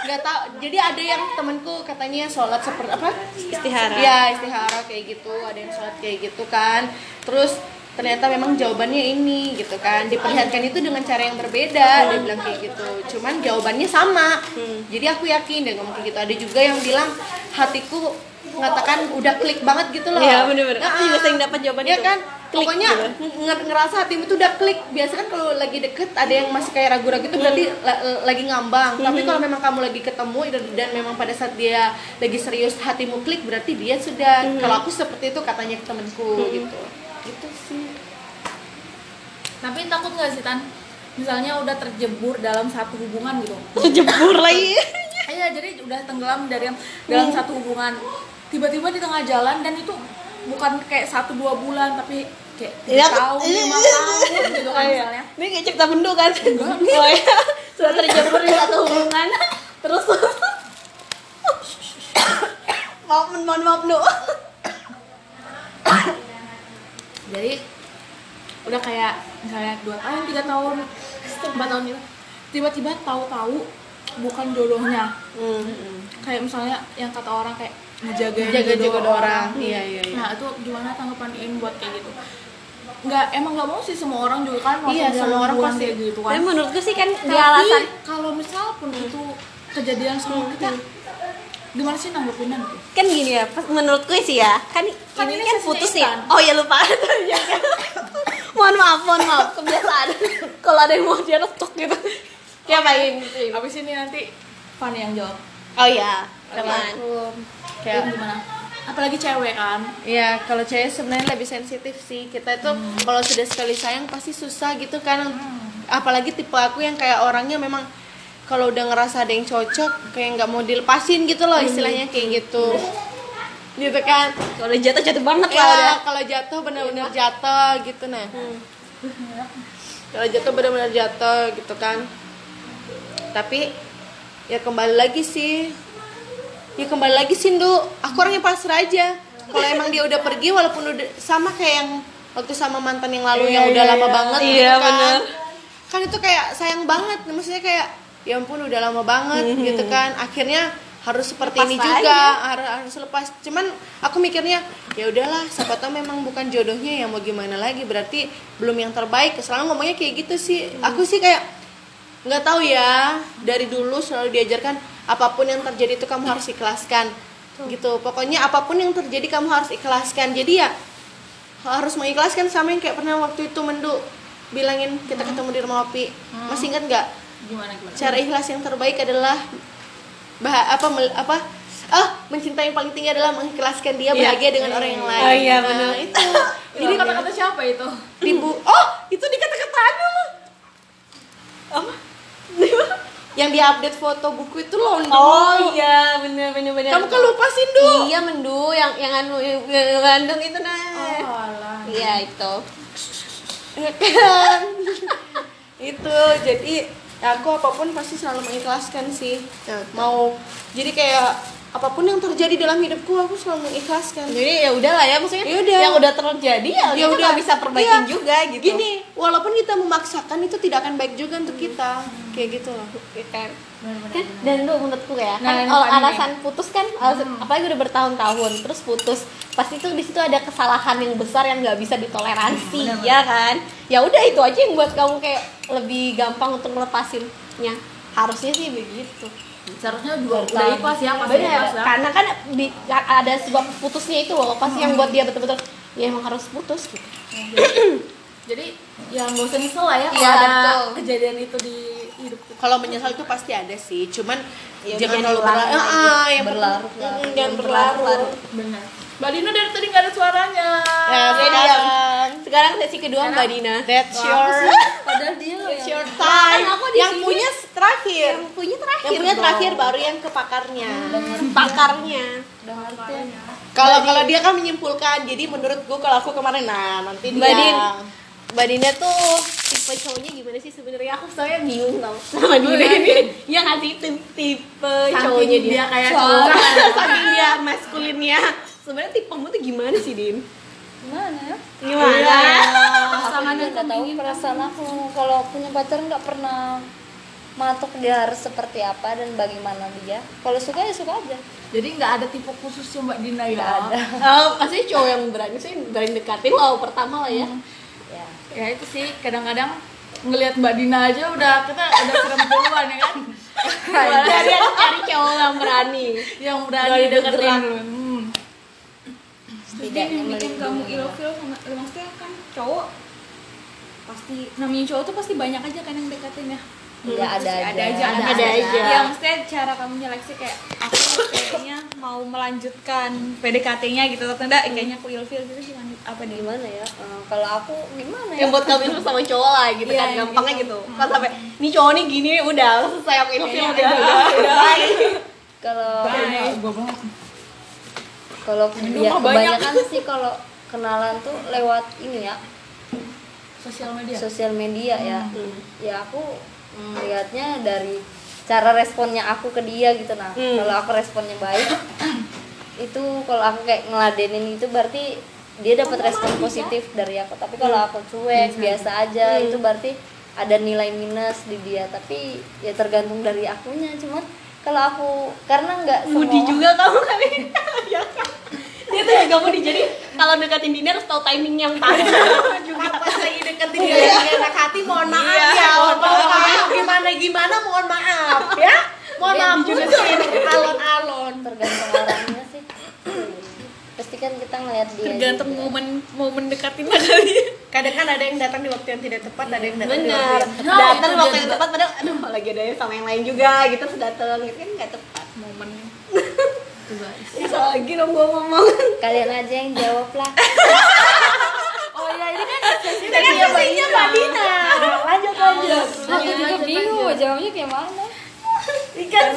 [SPEAKER 3] nggak tahu jadi ada yang temanku katanya sholat seperti apa
[SPEAKER 1] Istihara.
[SPEAKER 3] Iya istihara kayak gitu, ada yang sholat kayak gitu kan. Terus ternyata memang jawabannya ini gitu kan. Diperlihatkan itu dengan cara yang berbeda, dia bilang kayak gitu. Cuman jawabannya sama. Jadi aku yakin dia ngomong kayak gitu. Ada juga yang bilang hatiku mengatakan udah klik banget gitu loh.
[SPEAKER 1] Iya, bener-bener.
[SPEAKER 3] Nah,
[SPEAKER 1] Aku juga sering dapat jawaban
[SPEAKER 3] Iya
[SPEAKER 1] itu.
[SPEAKER 3] kan?
[SPEAKER 1] Klik
[SPEAKER 3] Pokoknya
[SPEAKER 1] gitu.
[SPEAKER 3] nge- ngerasa hatimu tuh udah klik. Biasa kan kalau lagi deket ada yang masih kayak ragu-ragu itu berarti la- lagi ngambang. Tapi kalau memang kamu lagi ketemu dan, dan memang pada saat dia lagi serius hatimu klik berarti dia sudah. Kalau aku seperti itu katanya ke temenku gitu. Gitu sih.
[SPEAKER 2] tapi takut nggak sih tan misalnya udah terjebur dalam satu hubungan gitu
[SPEAKER 1] Terjebur lagi.
[SPEAKER 2] iya jadi udah tenggelam dari yang dalam satu hubungan tiba-tiba di tengah jalan dan itu bukan kayak satu dua bulan tapi kayak tiga
[SPEAKER 1] Iya, aku-
[SPEAKER 2] tahun lima <laughs> tahun gitu kan misalnya
[SPEAKER 1] Ini kayak cerita bendu kan? <laughs> Oh iya. Sudah terjebur di satu hubungan. <laughs> Terus <coughs> maaf, mohon maaf, Nu. <coughs>
[SPEAKER 2] jadi udah kayak misalnya dua tahun tiga tahun empat tahun gitu tiba-tiba tahu-tahu bukan jodohnya kayak misalnya yang kata orang kayak ngejaga
[SPEAKER 3] Jaga-jaga orang. Iya, iya, iya.
[SPEAKER 2] nah itu gimana tanggapan Iin buat kayak gitu? Nggak emang nggak mau sih semua orang juga kan
[SPEAKER 3] Iya, semua orang pasti.
[SPEAKER 2] kayak gitu
[SPEAKER 1] Tapi
[SPEAKER 2] kan
[SPEAKER 1] menurutku sih kan
[SPEAKER 2] tapi
[SPEAKER 1] alasan.
[SPEAKER 2] kalau misal pun itu kejadian sama kita gimana sih nanggepinnya gitu?
[SPEAKER 1] Kan gini ya pas menurutku sih ya kan,
[SPEAKER 2] Kan
[SPEAKER 1] ini
[SPEAKER 2] ini
[SPEAKER 1] kan putus ya. Oh ya lupa. <laughs> Mohon maaf mohon maaf. Kebiasaan. Kalau ada yang mau dia retok gitu. Ya main
[SPEAKER 2] habis ini nanti Fanny yang jawab.
[SPEAKER 1] Oh ya
[SPEAKER 3] Kalau
[SPEAKER 1] teman
[SPEAKER 3] kayak
[SPEAKER 2] gimana apalagi cewek kan
[SPEAKER 3] Iya, kalau cewek sebenarnya lebih sensitif sih. Kita itu kalau sudah sekali sayang pasti susah gitu kan. Apalagi tipe aku yang kayak orangnya memang kalau udah ngerasa ada yang cocok kayak nggak mau dilepasin gitu loh istilahnya kayak gitu. Gitu kan.
[SPEAKER 1] kalau jatuh jatuh banget lah
[SPEAKER 3] Ya,
[SPEAKER 1] udah
[SPEAKER 3] kalau jatuh benar-benar jatuh gitu nah. Kalau jatuh benar-benar jatuh gitu kan. Tapi ya kembali lagi sih. Ya kembali lagi sih, Ndu. Aku orangnya pasrah aja. Kalau emang dia udah pergi walaupun udah sama kayak yang waktu sama mantan yang lalu yang udah lama banget
[SPEAKER 1] Iya,
[SPEAKER 3] gitu kan.
[SPEAKER 1] bener.
[SPEAKER 3] Kan itu kayak sayang banget. Maksudnya kayak ya ampun udah lama banget gitu kan. Akhirnya harus seperti
[SPEAKER 1] Lepas
[SPEAKER 3] ini
[SPEAKER 1] aja.
[SPEAKER 3] juga harus harus lepas cuman aku mikirnya ya udahlah siapa tahu memang bukan jodohnya ya mau gimana lagi berarti belum yang terbaik selalu ngomongnya kayak gitu sih aku sih kayak nggak tahu ya dari dulu selalu diajarkan apa pun yang terjadi itu kamu harus ikhlaskan. Gitu. Pokoknya apa pun yang terjadi kamu harus ikhlaskan. Jadi ya harus mengikhlaskan sama yang kayak pernah waktu itu mendu bilangin kita ketemu di rumah opi. Masih ingat nggak?
[SPEAKER 2] Gimana gimana?
[SPEAKER 3] Cara ikhlas yang terbaik adalah bah apa mel- apa? Ah mencintai yang paling tinggi adalah mengikhlaskan dia
[SPEAKER 1] Iya.
[SPEAKER 3] bahagia dengan orang yang lain.
[SPEAKER 1] Oh iya,
[SPEAKER 3] Nah,
[SPEAKER 1] benar.
[SPEAKER 3] itu. <laughs>
[SPEAKER 2] Jadi kata-kata siapa itu?
[SPEAKER 3] Ibu <laughs> oh itu di kata-kata anu loh
[SPEAKER 1] apa <laughs>
[SPEAKER 3] yang dia update foto buku itu loh Ndu.
[SPEAKER 1] oh iya bener bener bener.
[SPEAKER 3] Kamu kan lupa sih Ndu
[SPEAKER 1] iya mendu yang yang anu Bandung itu nah.
[SPEAKER 2] Oh alah.
[SPEAKER 1] Iya itu.
[SPEAKER 3] Kan. <laughs> Itu jadi aku apa pun pasti selalu mengikhlaskan sih. Mau jadi kayak apa pun yang terjadi dalam hidupku aku selalu mengikhlaskan.
[SPEAKER 1] Jadi ya udahlah ya maksudnya
[SPEAKER 3] Ya udah.
[SPEAKER 1] yang udah terjadi ya,
[SPEAKER 3] Ya
[SPEAKER 1] kita
[SPEAKER 3] udah.
[SPEAKER 1] nggak bisa perbaikin
[SPEAKER 3] Iya.
[SPEAKER 1] juga gitu.
[SPEAKER 3] Gini walaupun kita memaksakan itu tidak akan baik juga untuk kita. Kayak gitu loh.
[SPEAKER 1] Ya kan kan dan lu menurutku ya
[SPEAKER 2] Nah,
[SPEAKER 1] kan
[SPEAKER 2] Fanny
[SPEAKER 1] alasan putus kan alasan, apalagi udah bertahun-tahun terus putus pasti tuh di situ ada kesalahan yang besar yang nggak bisa ditoleransi ya kan? Ya udah itu aja yang buat kamu kayak lebih gampang untuk melepasinnya harusnya sih begitu
[SPEAKER 2] seharusnya juga udah ikhlas ya
[SPEAKER 1] benar
[SPEAKER 2] ikhlas ya.
[SPEAKER 1] Karena kan di, ada sebab putusnya itu loh pasti yang buat dia betul-betul ya emang harus putus gitu.
[SPEAKER 2] Jadi ya nggak usah nyesel lah ya kalau
[SPEAKER 1] Iya,
[SPEAKER 2] ada
[SPEAKER 1] betul.
[SPEAKER 2] kejadian itu di hidup
[SPEAKER 3] kalau menyesal itu pasti ada sih cuman
[SPEAKER 1] Ya,
[SPEAKER 3] jangan terlalu berlarut. ah, yang
[SPEAKER 4] Berlarut lah.
[SPEAKER 3] jangan berlarut.
[SPEAKER 2] Benar mbak Dina dari tadi nggak ada suaranya
[SPEAKER 3] ya
[SPEAKER 1] Jadi
[SPEAKER 3] sekarang
[SPEAKER 1] sekarang sesi kedua mbak Dina
[SPEAKER 3] that's your
[SPEAKER 4] Padahal dia loh
[SPEAKER 3] that's
[SPEAKER 4] yang
[SPEAKER 3] your time
[SPEAKER 1] Kan aku di
[SPEAKER 3] yang
[SPEAKER 1] sini.
[SPEAKER 3] punya terakhir
[SPEAKER 1] yang punya terakhir
[SPEAKER 3] yang punya
[SPEAKER 1] dong.
[SPEAKER 3] terakhir baru yang ke pakarnya
[SPEAKER 1] pakarnya
[SPEAKER 4] udah ngerti.
[SPEAKER 3] kalau kalau dia kan menyimpulkan jadi menurut gua kalau aku kemarin nah nanti dia
[SPEAKER 1] Mbak Din, Mbak Dina tuh tipe cowoknya gimana sih sebenarnya? Aku soalnya bingung tau sama Dina ini. Ya nggak sih tipe, tipe cowoknya dia.
[SPEAKER 2] dia kayak
[SPEAKER 1] Cowok.
[SPEAKER 2] cowok. <laughs>
[SPEAKER 1] Saking dia maskulinnya. Sebenarnya tipemu tuh gimana sih Din?
[SPEAKER 4] Gimana ya?
[SPEAKER 1] Gimana?
[SPEAKER 4] Sama nggak tahu perasaan aku kalau punya pacar nggak pernah matok dia harus seperti apa dan bagaimana dia. Kalau suka ya suka aja.
[SPEAKER 2] jadi nggak ada tipe khususnya mbak Dina ya
[SPEAKER 4] Nggak ada.
[SPEAKER 1] Oh, pasti cowok yang berani sih berani dekatin lo pertama lah ya.
[SPEAKER 4] Ya.
[SPEAKER 2] ya itu sih kadang-kadang ngelihat mbak Dina aja udah kita udah serem duluan ya kan <laughs>
[SPEAKER 1] Jadi aku cari cowok yang berani.
[SPEAKER 2] yang berani
[SPEAKER 1] Berani
[SPEAKER 2] deketin hmm.
[SPEAKER 4] Setidaknya
[SPEAKER 5] yang bikin kamu ilfil sama eh, maksudnya kan cowok pasti namanya cowok tuh pasti banyak aja kan yang deketin ya
[SPEAKER 4] Ya ada aja.
[SPEAKER 5] ada aja
[SPEAKER 1] Ada- ada aja.
[SPEAKER 5] ya maksudnya cara kamu nyeleksi kayak aku kayaknya mau melanjutkan PDKT-nya gitu atau enggak kayaknya aku ilfil gitu gimana apa nih
[SPEAKER 4] Gimana ya? Eh, kalau aku gimana ya?
[SPEAKER 1] Yang buat kamu sama cowok lah gitu
[SPEAKER 5] Iya,
[SPEAKER 1] kan
[SPEAKER 5] yang
[SPEAKER 1] gampangnya
[SPEAKER 5] gitu.
[SPEAKER 1] gitu. Kan sampai nih cowok nih gini udah selesai aku ilfil
[SPEAKER 5] Kayaknya
[SPEAKER 1] udah.
[SPEAKER 5] udah,
[SPEAKER 1] udah. <laughs>
[SPEAKER 4] Kalau
[SPEAKER 2] gue banget
[SPEAKER 4] kalau ya,
[SPEAKER 2] banyak.
[SPEAKER 4] kebanyakan sih kalau kenalan tuh lewat ini ya.
[SPEAKER 2] Sosial media.
[SPEAKER 4] Sosial media ya.
[SPEAKER 1] Hmm.
[SPEAKER 4] ya aku melihatnya dari cara responnya aku ke dia gitu. Nah
[SPEAKER 1] Hmm.
[SPEAKER 4] kalau aku responnya baik itu kalau aku kayak ngeladenin itu berarti dia dapat respon positif dari aku. Tapi kalau aku cuek biasa aja itu berarti ada nilai minus di dia. Tapi ya tergantung dari akunya cuman kalau aku karena nggak
[SPEAKER 1] Mudi juga kamu kali. <laughs> ya kan? Dia tuh juga mudi jadi kalau deketin Dina harus tahu timing yang pas. juga
[SPEAKER 3] pas lagi deketin dia lagi enak hati mohon maaf
[SPEAKER 1] Iya,
[SPEAKER 3] ya
[SPEAKER 1] mohon
[SPEAKER 3] mohon
[SPEAKER 1] maaf.
[SPEAKER 3] maaf gimana gimana mohon maaf ya mohon
[SPEAKER 4] Dia
[SPEAKER 3] maaf
[SPEAKER 4] juga
[SPEAKER 3] juga alon-alon
[SPEAKER 4] tergantung sih kan kita ngeliat dia
[SPEAKER 5] tergantung
[SPEAKER 4] juga.
[SPEAKER 5] momen momen dekatin kali
[SPEAKER 3] kadang kan ada yang datang di waktu yang tidak tepat ada yang datang di waktu
[SPEAKER 1] Bener.
[SPEAKER 3] yang tepat
[SPEAKER 2] Nah,
[SPEAKER 1] Datang waktu yang tepat padahal aduh lagi ada sama yang lain juga gitu terus datang gitu kan nggak tepat.
[SPEAKER 2] guys
[SPEAKER 1] Bisa lagi dong gua ngomong.
[SPEAKER 4] kalian aja yang jawab lah <laughs>
[SPEAKER 2] oh ya ini kan sesi
[SPEAKER 1] Ini kan sesinya Mbak Dina.
[SPEAKER 3] lanjut lanjut
[SPEAKER 4] aku juga bingung jawabnya kayak mana
[SPEAKER 3] Ikan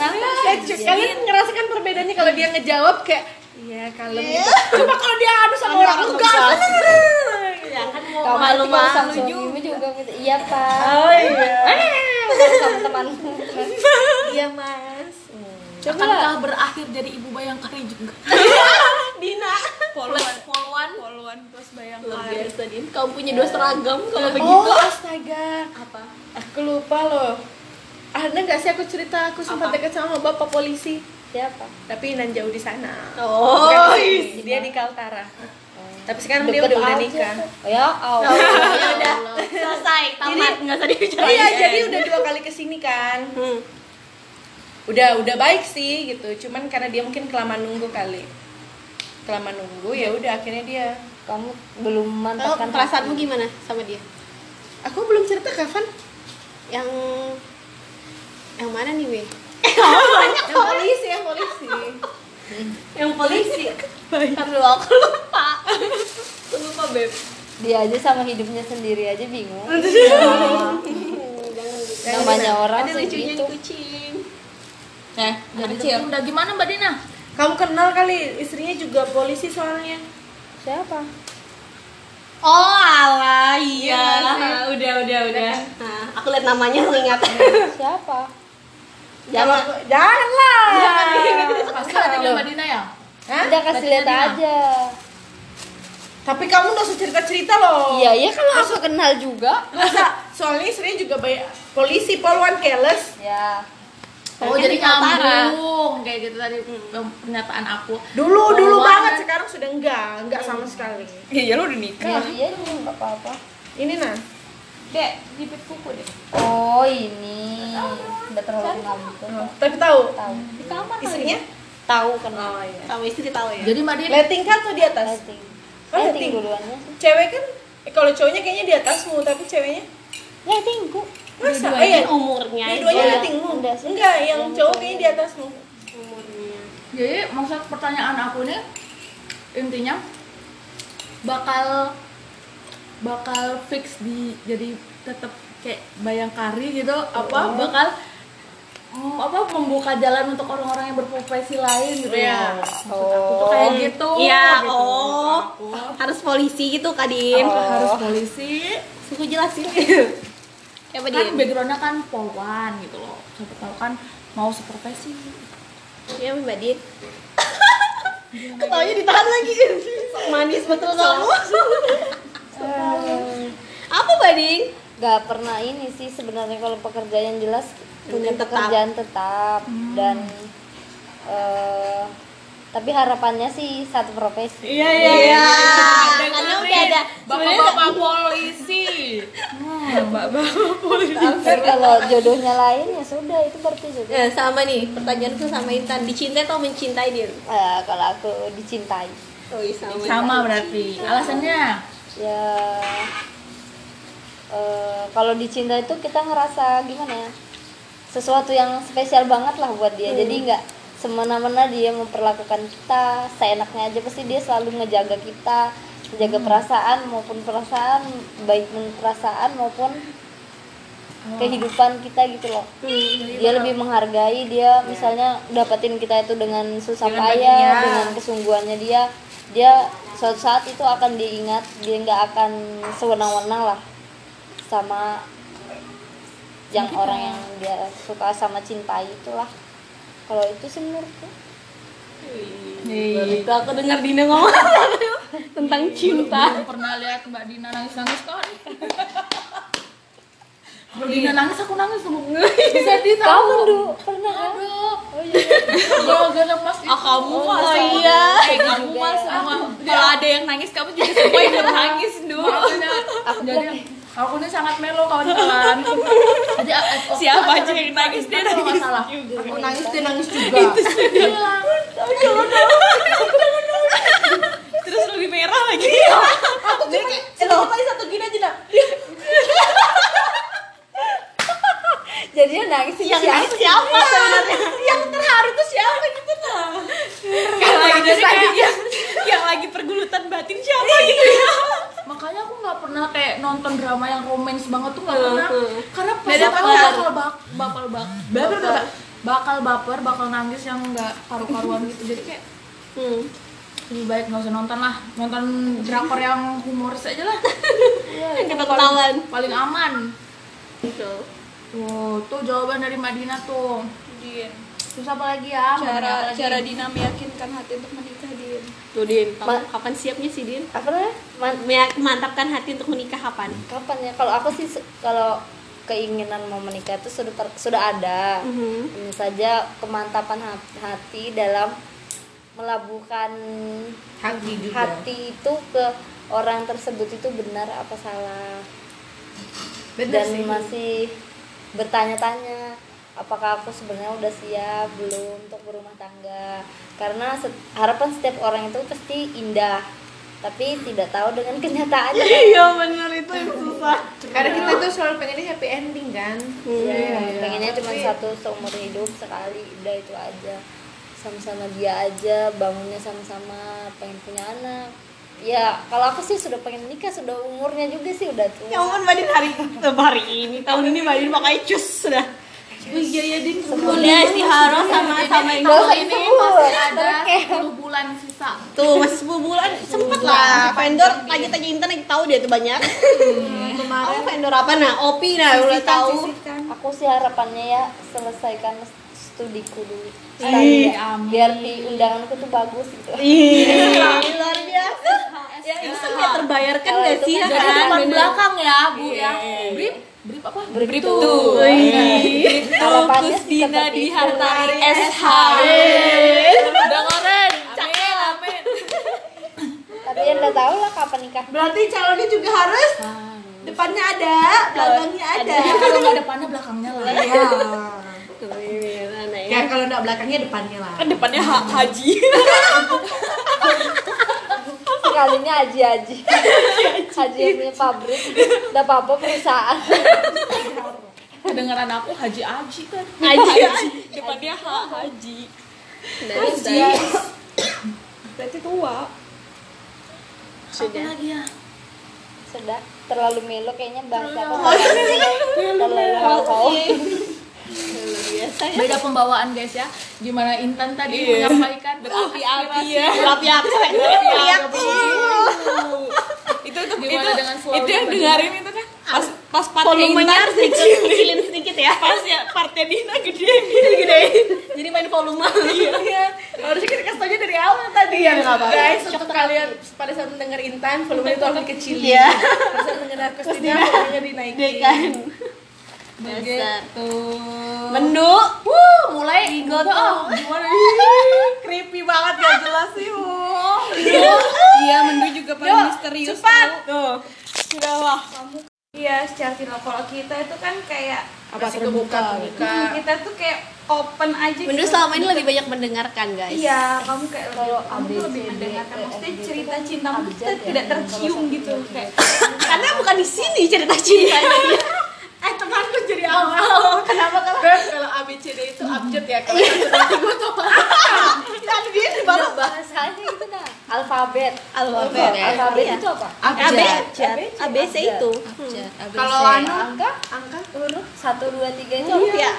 [SPEAKER 3] kalian ngerasakan perbedaannya kalau dia ngejawab kayak Iya kalem gitu. Coba kalau dia adu sama orang
[SPEAKER 1] Orang
[SPEAKER 3] enggak.
[SPEAKER 1] Ya kan mau
[SPEAKER 4] kamu
[SPEAKER 1] malu
[SPEAKER 4] nanti kalau sama
[SPEAKER 1] malu
[SPEAKER 4] suamimu juga gitu iya pak
[SPEAKER 3] Oh iya.
[SPEAKER 4] sama temanmu
[SPEAKER 3] Iya mas.
[SPEAKER 4] coba
[SPEAKER 2] akankah berakhir jadi ibu bayangkari juga <laughs>
[SPEAKER 1] Dina.
[SPEAKER 2] followan followan
[SPEAKER 5] poluan plus
[SPEAKER 1] Luar
[SPEAKER 5] bayangkari
[SPEAKER 1] biasa Din. Kamu punya dua seragam kalau
[SPEAKER 3] Oh
[SPEAKER 1] begitu.
[SPEAKER 3] astaga.
[SPEAKER 1] Apa?
[SPEAKER 3] Aku lupa loh. Ada nggak sih aku cerita aku sempat dekat sama bapak polisi
[SPEAKER 4] siapa
[SPEAKER 3] tapi nan jauh di sana.
[SPEAKER 1] Oh,
[SPEAKER 3] Bukan di sini. dia di Kaltara. Tapi sekarang dia
[SPEAKER 4] Deket
[SPEAKER 3] udah udah
[SPEAKER 4] aja
[SPEAKER 3] nikah.
[SPEAKER 4] oh, ya Allah <laughs>
[SPEAKER 1] ya udah selesai tamat nggak usah dibicarain.
[SPEAKER 3] Iya, jadi udah dua kali ke sini kan.
[SPEAKER 1] Hmm.
[SPEAKER 3] Udah udah baik sih gitu. Cuman karena dia mungkin kelamaan nunggu kali. Kelamaan nunggu ya udah akhirnya dia.
[SPEAKER 4] kamu belum mantapkan
[SPEAKER 1] perasaanmu gimana sama dia?
[SPEAKER 3] Aku belum cerita kapan.
[SPEAKER 1] Yang yang mana nih, Wei?
[SPEAKER 3] Yang polisi, yang polisi.
[SPEAKER 1] Yang polisi. Ntar dulu aku lupa. Aku lupa, Beb.
[SPEAKER 4] dia aja sama hidupnya sendiri aja bingung
[SPEAKER 1] Jangan gitu.
[SPEAKER 4] namanya orang
[SPEAKER 1] Ada lucunya
[SPEAKER 4] gitu
[SPEAKER 1] kucing.
[SPEAKER 2] eh dari kecil udah gimana mbak Dina
[SPEAKER 3] Kamu kenal kali istrinya juga polisi soalnya.
[SPEAKER 4] siapa
[SPEAKER 1] Oh, alah, iya.
[SPEAKER 3] Iya,
[SPEAKER 1] udah, udah, udah. Nah, aku lihat namanya ingat.
[SPEAKER 4] siapa
[SPEAKER 3] Jangan, jangan lah.
[SPEAKER 2] Pasti hatinya Mbak Dina ya?
[SPEAKER 3] Hah?
[SPEAKER 4] udah kasih lihat aja
[SPEAKER 3] Tapi kamu udah usah cerita-cerita loh.
[SPEAKER 4] iya iya kalau aku kenal juga
[SPEAKER 3] Masa soalnya istrinya juga banyak polisi poluan keles.
[SPEAKER 4] ya
[SPEAKER 2] Oh jadi
[SPEAKER 1] di
[SPEAKER 2] nyambung kayak gitu tadi pernyataan aku.
[SPEAKER 3] Dulu dulu banget
[SPEAKER 2] kan?
[SPEAKER 3] sekarang sudah enggak, enggak sama sekali.
[SPEAKER 1] Iya lu udah
[SPEAKER 4] iya
[SPEAKER 1] nikah.
[SPEAKER 4] iya ini nggak apa-apa
[SPEAKER 3] Ini nah.
[SPEAKER 5] Dek, jepit kuku deh.
[SPEAKER 4] oh ini udah terlalu kenal gitu
[SPEAKER 3] Tapi tahu
[SPEAKER 4] tahu
[SPEAKER 5] Di kamar kali
[SPEAKER 3] istrinya?
[SPEAKER 4] tahu kenal
[SPEAKER 3] Oh iya.
[SPEAKER 1] Sama istri tahu ya.
[SPEAKER 2] Jadi Mbak
[SPEAKER 3] Letting kan tuh di atas.
[SPEAKER 4] Lighting.
[SPEAKER 3] Oh,
[SPEAKER 4] lighting. duluannya sih
[SPEAKER 3] Cewek kan eh, kalau cowoknya kayaknya di atasmu, tapi ceweknya
[SPEAKER 4] lighting ku
[SPEAKER 3] masa?
[SPEAKER 1] Dua-duanya
[SPEAKER 3] Eh, iya.
[SPEAKER 1] umurnya
[SPEAKER 3] Dua-duanya
[SPEAKER 4] aja.
[SPEAKER 3] lettingmu.
[SPEAKER 4] Enggak.
[SPEAKER 3] Enggak, yang
[SPEAKER 4] Yang
[SPEAKER 3] cowok
[SPEAKER 4] cowok.
[SPEAKER 3] kayaknya di atasmu.
[SPEAKER 1] umurnya.
[SPEAKER 2] Jadi maksud pertanyaan aku nih intinya bakal bakal fix di jadi tetap kayak bayangkari gitu apa bakal mm, apa membuka jalan untuk orang-orang yang berprofesi lain gitu ya. Maksud aku tuh kayak gitu.
[SPEAKER 1] Iya,
[SPEAKER 2] gitu.
[SPEAKER 1] oh. Harus polisi gitu, Kadin.
[SPEAKER 2] Harus polisi.
[SPEAKER 1] Suku jelasin. Ya, <laughs>
[SPEAKER 2] Kan backgroundnya kan polwan gitu loh. Siapa tahu kan mau seprofesi.
[SPEAKER 1] Ya, Mbak Din. <laughs> Ketawanya ditahan lagi. <laughs> Manis betul kamu. Apa, Mbak Din?
[SPEAKER 4] nggak pernah ini sih sebenarnya kalau pekerjaan yang jelas punya
[SPEAKER 1] tetap.
[SPEAKER 4] pekerjaan tetap dan eh, tapi harapannya sih satu profesi
[SPEAKER 3] Iya, iya, iya.
[SPEAKER 1] Karena udah ada
[SPEAKER 2] Bapak-bapak polisi. Hmm,
[SPEAKER 4] Tapi kalau jodohnya lain ya sudah itu berarti jodoh
[SPEAKER 1] Ya, sama nih, pertanyaanku sama Intan. Dicintai atau mencintai dia?
[SPEAKER 4] Eh, kalau aku dicintai
[SPEAKER 1] Oh, iya, sama.
[SPEAKER 2] Sama berarti. Alasannya?
[SPEAKER 4] Ya eh, kalau dicinta itu kita ngerasa gimana ya? Sesuatu yang spesial banget lah buat dia. Jadi nggak semena-mena dia memperlakukan kita seenaknya aja. Pasti dia selalu ngejaga kita menjaga perasaan maupun perasaan baik perasaan maupun kehidupan kita gitu loh. Dia lebih menghargai dia misalnya dapetin kita itu dengan susah
[SPEAKER 3] Dengan
[SPEAKER 4] payah dengan kesungguhannya dia dia suatu saat itu akan diingat dia nggak akan sewenang-wenang lah sama yang orang yang dia suka sama cintai itulah. Kalau itu sih menurutku.
[SPEAKER 1] Itu aku dengar Dina ngomong. <laughs> Tentang cinta.
[SPEAKER 2] Belum pernah lihat Mbak Dina nangis-nangis kan? Dina nangis aku nangis tuh. Bisa di
[SPEAKER 4] kamu dulu pernah kan?
[SPEAKER 2] Aduh. Gara-gara Mas
[SPEAKER 5] Ah kamu
[SPEAKER 1] Oh,
[SPEAKER 5] sama.
[SPEAKER 1] iya.
[SPEAKER 5] Kayak kamu mah sama. Kalau ada yang nangis kamu juga semua ikut nangis dulu.
[SPEAKER 2] Aku jadi aku ini sangat melo kawan-kawan. Jadi eh,
[SPEAKER 5] Siapa aja yang nangis,
[SPEAKER 2] itu
[SPEAKER 5] dia nangis
[SPEAKER 2] salah.
[SPEAKER 3] Aku nangis dia nangis juga.
[SPEAKER 2] Hilang.
[SPEAKER 5] Terus lebih merah lagi.
[SPEAKER 3] Aku cuma satu gini aja nah.
[SPEAKER 4] Jadi dia nangis itu
[SPEAKER 1] Yang
[SPEAKER 4] siapa?
[SPEAKER 1] nangis siapa sebenarnya?
[SPEAKER 3] Yang terharu tuh siapa gitu nah.
[SPEAKER 5] Yang lagi jadi kayak yang, yang lagi pergulutan batin siapa gitu ya.
[SPEAKER 2] Makanya aku nggak pernah kayak nonton drama yang romance banget tuh nggak pernah. Karena pasti
[SPEAKER 5] dapet.
[SPEAKER 2] bakal bak bakal bak baper bakal, bakal baper bakal nangis yang nggak karu-karuan gitu. Jadi kayak
[SPEAKER 1] Hmm.
[SPEAKER 2] lebih baik nggak usah nonton lah nonton drakor yang humoris aja lah <laughs>
[SPEAKER 1] Yang kita ketahuan.
[SPEAKER 2] paling aman
[SPEAKER 1] Gitu.
[SPEAKER 2] Tuh tuh jawaban dari Madinah tuh
[SPEAKER 5] Din.
[SPEAKER 2] terus apa lagi ya
[SPEAKER 5] Cara
[SPEAKER 2] lagi?
[SPEAKER 5] cara Dina meyakinkan hati untuk menikah Din.
[SPEAKER 1] Tuh Din,
[SPEAKER 4] Ma-
[SPEAKER 1] kapan siapnya sih Din?
[SPEAKER 4] apa namanya Man-
[SPEAKER 1] Mantapkan hati untuk menikah kapan?
[SPEAKER 4] kapan ya kalau aku sih kalau keinginan mau menikah itu sudah ter- sudah ada
[SPEAKER 1] Mhm.
[SPEAKER 4] Hanya saja kemantapan ha- hati dalam melabuhkan
[SPEAKER 3] Hati juga.
[SPEAKER 4] hati itu ke orang tersebut itu benar apa salah
[SPEAKER 3] Bener
[SPEAKER 4] dan
[SPEAKER 3] sih.
[SPEAKER 4] masih bertanya-tanya apakah aku sebenarnya udah siap belum untuk berumah tangga? Karena set- harapan setiap orang itu pasti indah tapi tidak tahu dengan <laughs> kenyataannya.
[SPEAKER 1] Iya benar itu yang susah.
[SPEAKER 3] Karena kita tuh selalu pengennya happy ending kan.
[SPEAKER 4] Iya, pengennya cuma
[SPEAKER 3] Tapi-
[SPEAKER 4] satu seumur hidup sekali udah itu aja. Sama-sama dia aja bangunnya sama-sama pengen punya anak ya kalau aku sih sudah pengen nikah sudah umurnya juga sih udah tua
[SPEAKER 1] Ya ampun Mbak Din hari hari ini tahun ini Mbak Din pakai cus sudah.
[SPEAKER 3] Wih, iya ya Din.
[SPEAKER 1] Kuliah istihara sama sama
[SPEAKER 2] ini
[SPEAKER 4] disebut,
[SPEAKER 2] masih ada
[SPEAKER 4] terkeh.
[SPEAKER 2] 10 bulan sisa
[SPEAKER 1] Tuh masih 10 bulan sempet lah vendor lagi tanya Intan lagi tahu dia tuh banyak. Kemarin vendor apa nah? Opi nah udah tahu.
[SPEAKER 4] aku sih harapannya ya selesaikan dulu sekali. Ya. biar di undanganku tuh bagus gitu. <laughs>
[SPEAKER 3] Luar biasa. Ya itu kayak terbayarkan gak
[SPEAKER 4] itu
[SPEAKER 3] sih ya?
[SPEAKER 4] kan
[SPEAKER 2] Jadi depan belakang ya, Bu
[SPEAKER 3] Iya.
[SPEAKER 2] ya. Brip, brip apa?
[SPEAKER 4] Berikut
[SPEAKER 5] Tuh, Kusdina di Hartari SH.
[SPEAKER 2] Dengerin. Amin, amin.
[SPEAKER 4] tapi ya udah tahu lah kapan nikah.
[SPEAKER 3] Berarti calonnya juga harus depannya ada belakangnya ada.
[SPEAKER 2] Kalau nggak depannya belakangnya lah.
[SPEAKER 3] ya kalau nggak belakangnya depannya lah
[SPEAKER 5] Kan depannya ha haji.
[SPEAKER 4] sekalinya haji haji haji yang punya pabrik udah apa apa perusahaan
[SPEAKER 2] Kedengeran aku Haji Aji kan. <laughs>
[SPEAKER 5] Haji. Depannya ha haji.
[SPEAKER 1] Haji.
[SPEAKER 5] Berarti tua.
[SPEAKER 1] Sudah.
[SPEAKER 4] sudah terlalu melo kayaknya bangsa apa terlalu hau
[SPEAKER 1] Biasa ya.
[SPEAKER 2] Beda pembawaan guys ya. Gimana Intan tadi menyampaikan berapi-api ya.
[SPEAKER 5] Berapi-api. Berapi-api. Itu itu
[SPEAKER 2] Gimana dengan slogan
[SPEAKER 5] itu yang dengerin itu kan pas pas partnya
[SPEAKER 1] Volumenya harus dikecilin <laughs> sedikit ya.
[SPEAKER 5] pas ya partnya Dina gede gede gede
[SPEAKER 1] Jadi main volume.
[SPEAKER 3] iya harusnya kita kasih tau aja dari awal tadi ya
[SPEAKER 1] nggak apa-apa.
[SPEAKER 3] guys untuk kalian pada saat mendengar Intan volume itu harus dikecilin
[SPEAKER 1] Iya.
[SPEAKER 3] pada saat mendengar Kustina volumenya dinaikin
[SPEAKER 5] tuh
[SPEAKER 1] Mendu.
[SPEAKER 3] Wuh, mulai gimana ih, creepy banget gak jelas sih
[SPEAKER 5] iya mendu juga paling misterius
[SPEAKER 3] cepat.
[SPEAKER 5] tuh sudah lah iya secara tidak kalau kita itu kan kayak
[SPEAKER 3] apa terbuka
[SPEAKER 5] Hmm, kita tuh kayak open aja
[SPEAKER 1] Mendu
[SPEAKER 5] gitu.
[SPEAKER 1] selama ini lebih banyak mendengarkan guys.
[SPEAKER 5] Iya, kamu kayak
[SPEAKER 4] Kalau
[SPEAKER 5] kamu tuh lebih mendengarkan. Maksudnya
[SPEAKER 4] eh,
[SPEAKER 5] cerita cintamu tuh
[SPEAKER 4] abjad ya,
[SPEAKER 5] tidak tercium gitu kayak
[SPEAKER 1] Karena bukan di sini cerita cintanya.
[SPEAKER 3] Eh temanku jadi awal. kenapa kalau kalau ABCD itu abjad ya kalau satu nanti gue tuh kan dia di bawah
[SPEAKER 4] bahasanya gitu dah alfabet
[SPEAKER 1] Alfabet.
[SPEAKER 4] alfabet
[SPEAKER 1] Iya.
[SPEAKER 4] itu apa?
[SPEAKER 1] Abjad. ABC itu.
[SPEAKER 3] kalau
[SPEAKER 4] C,
[SPEAKER 3] anu?
[SPEAKER 4] Angka
[SPEAKER 3] angka
[SPEAKER 4] huruf satu dua tiga itu apa?
[SPEAKER 1] Ya,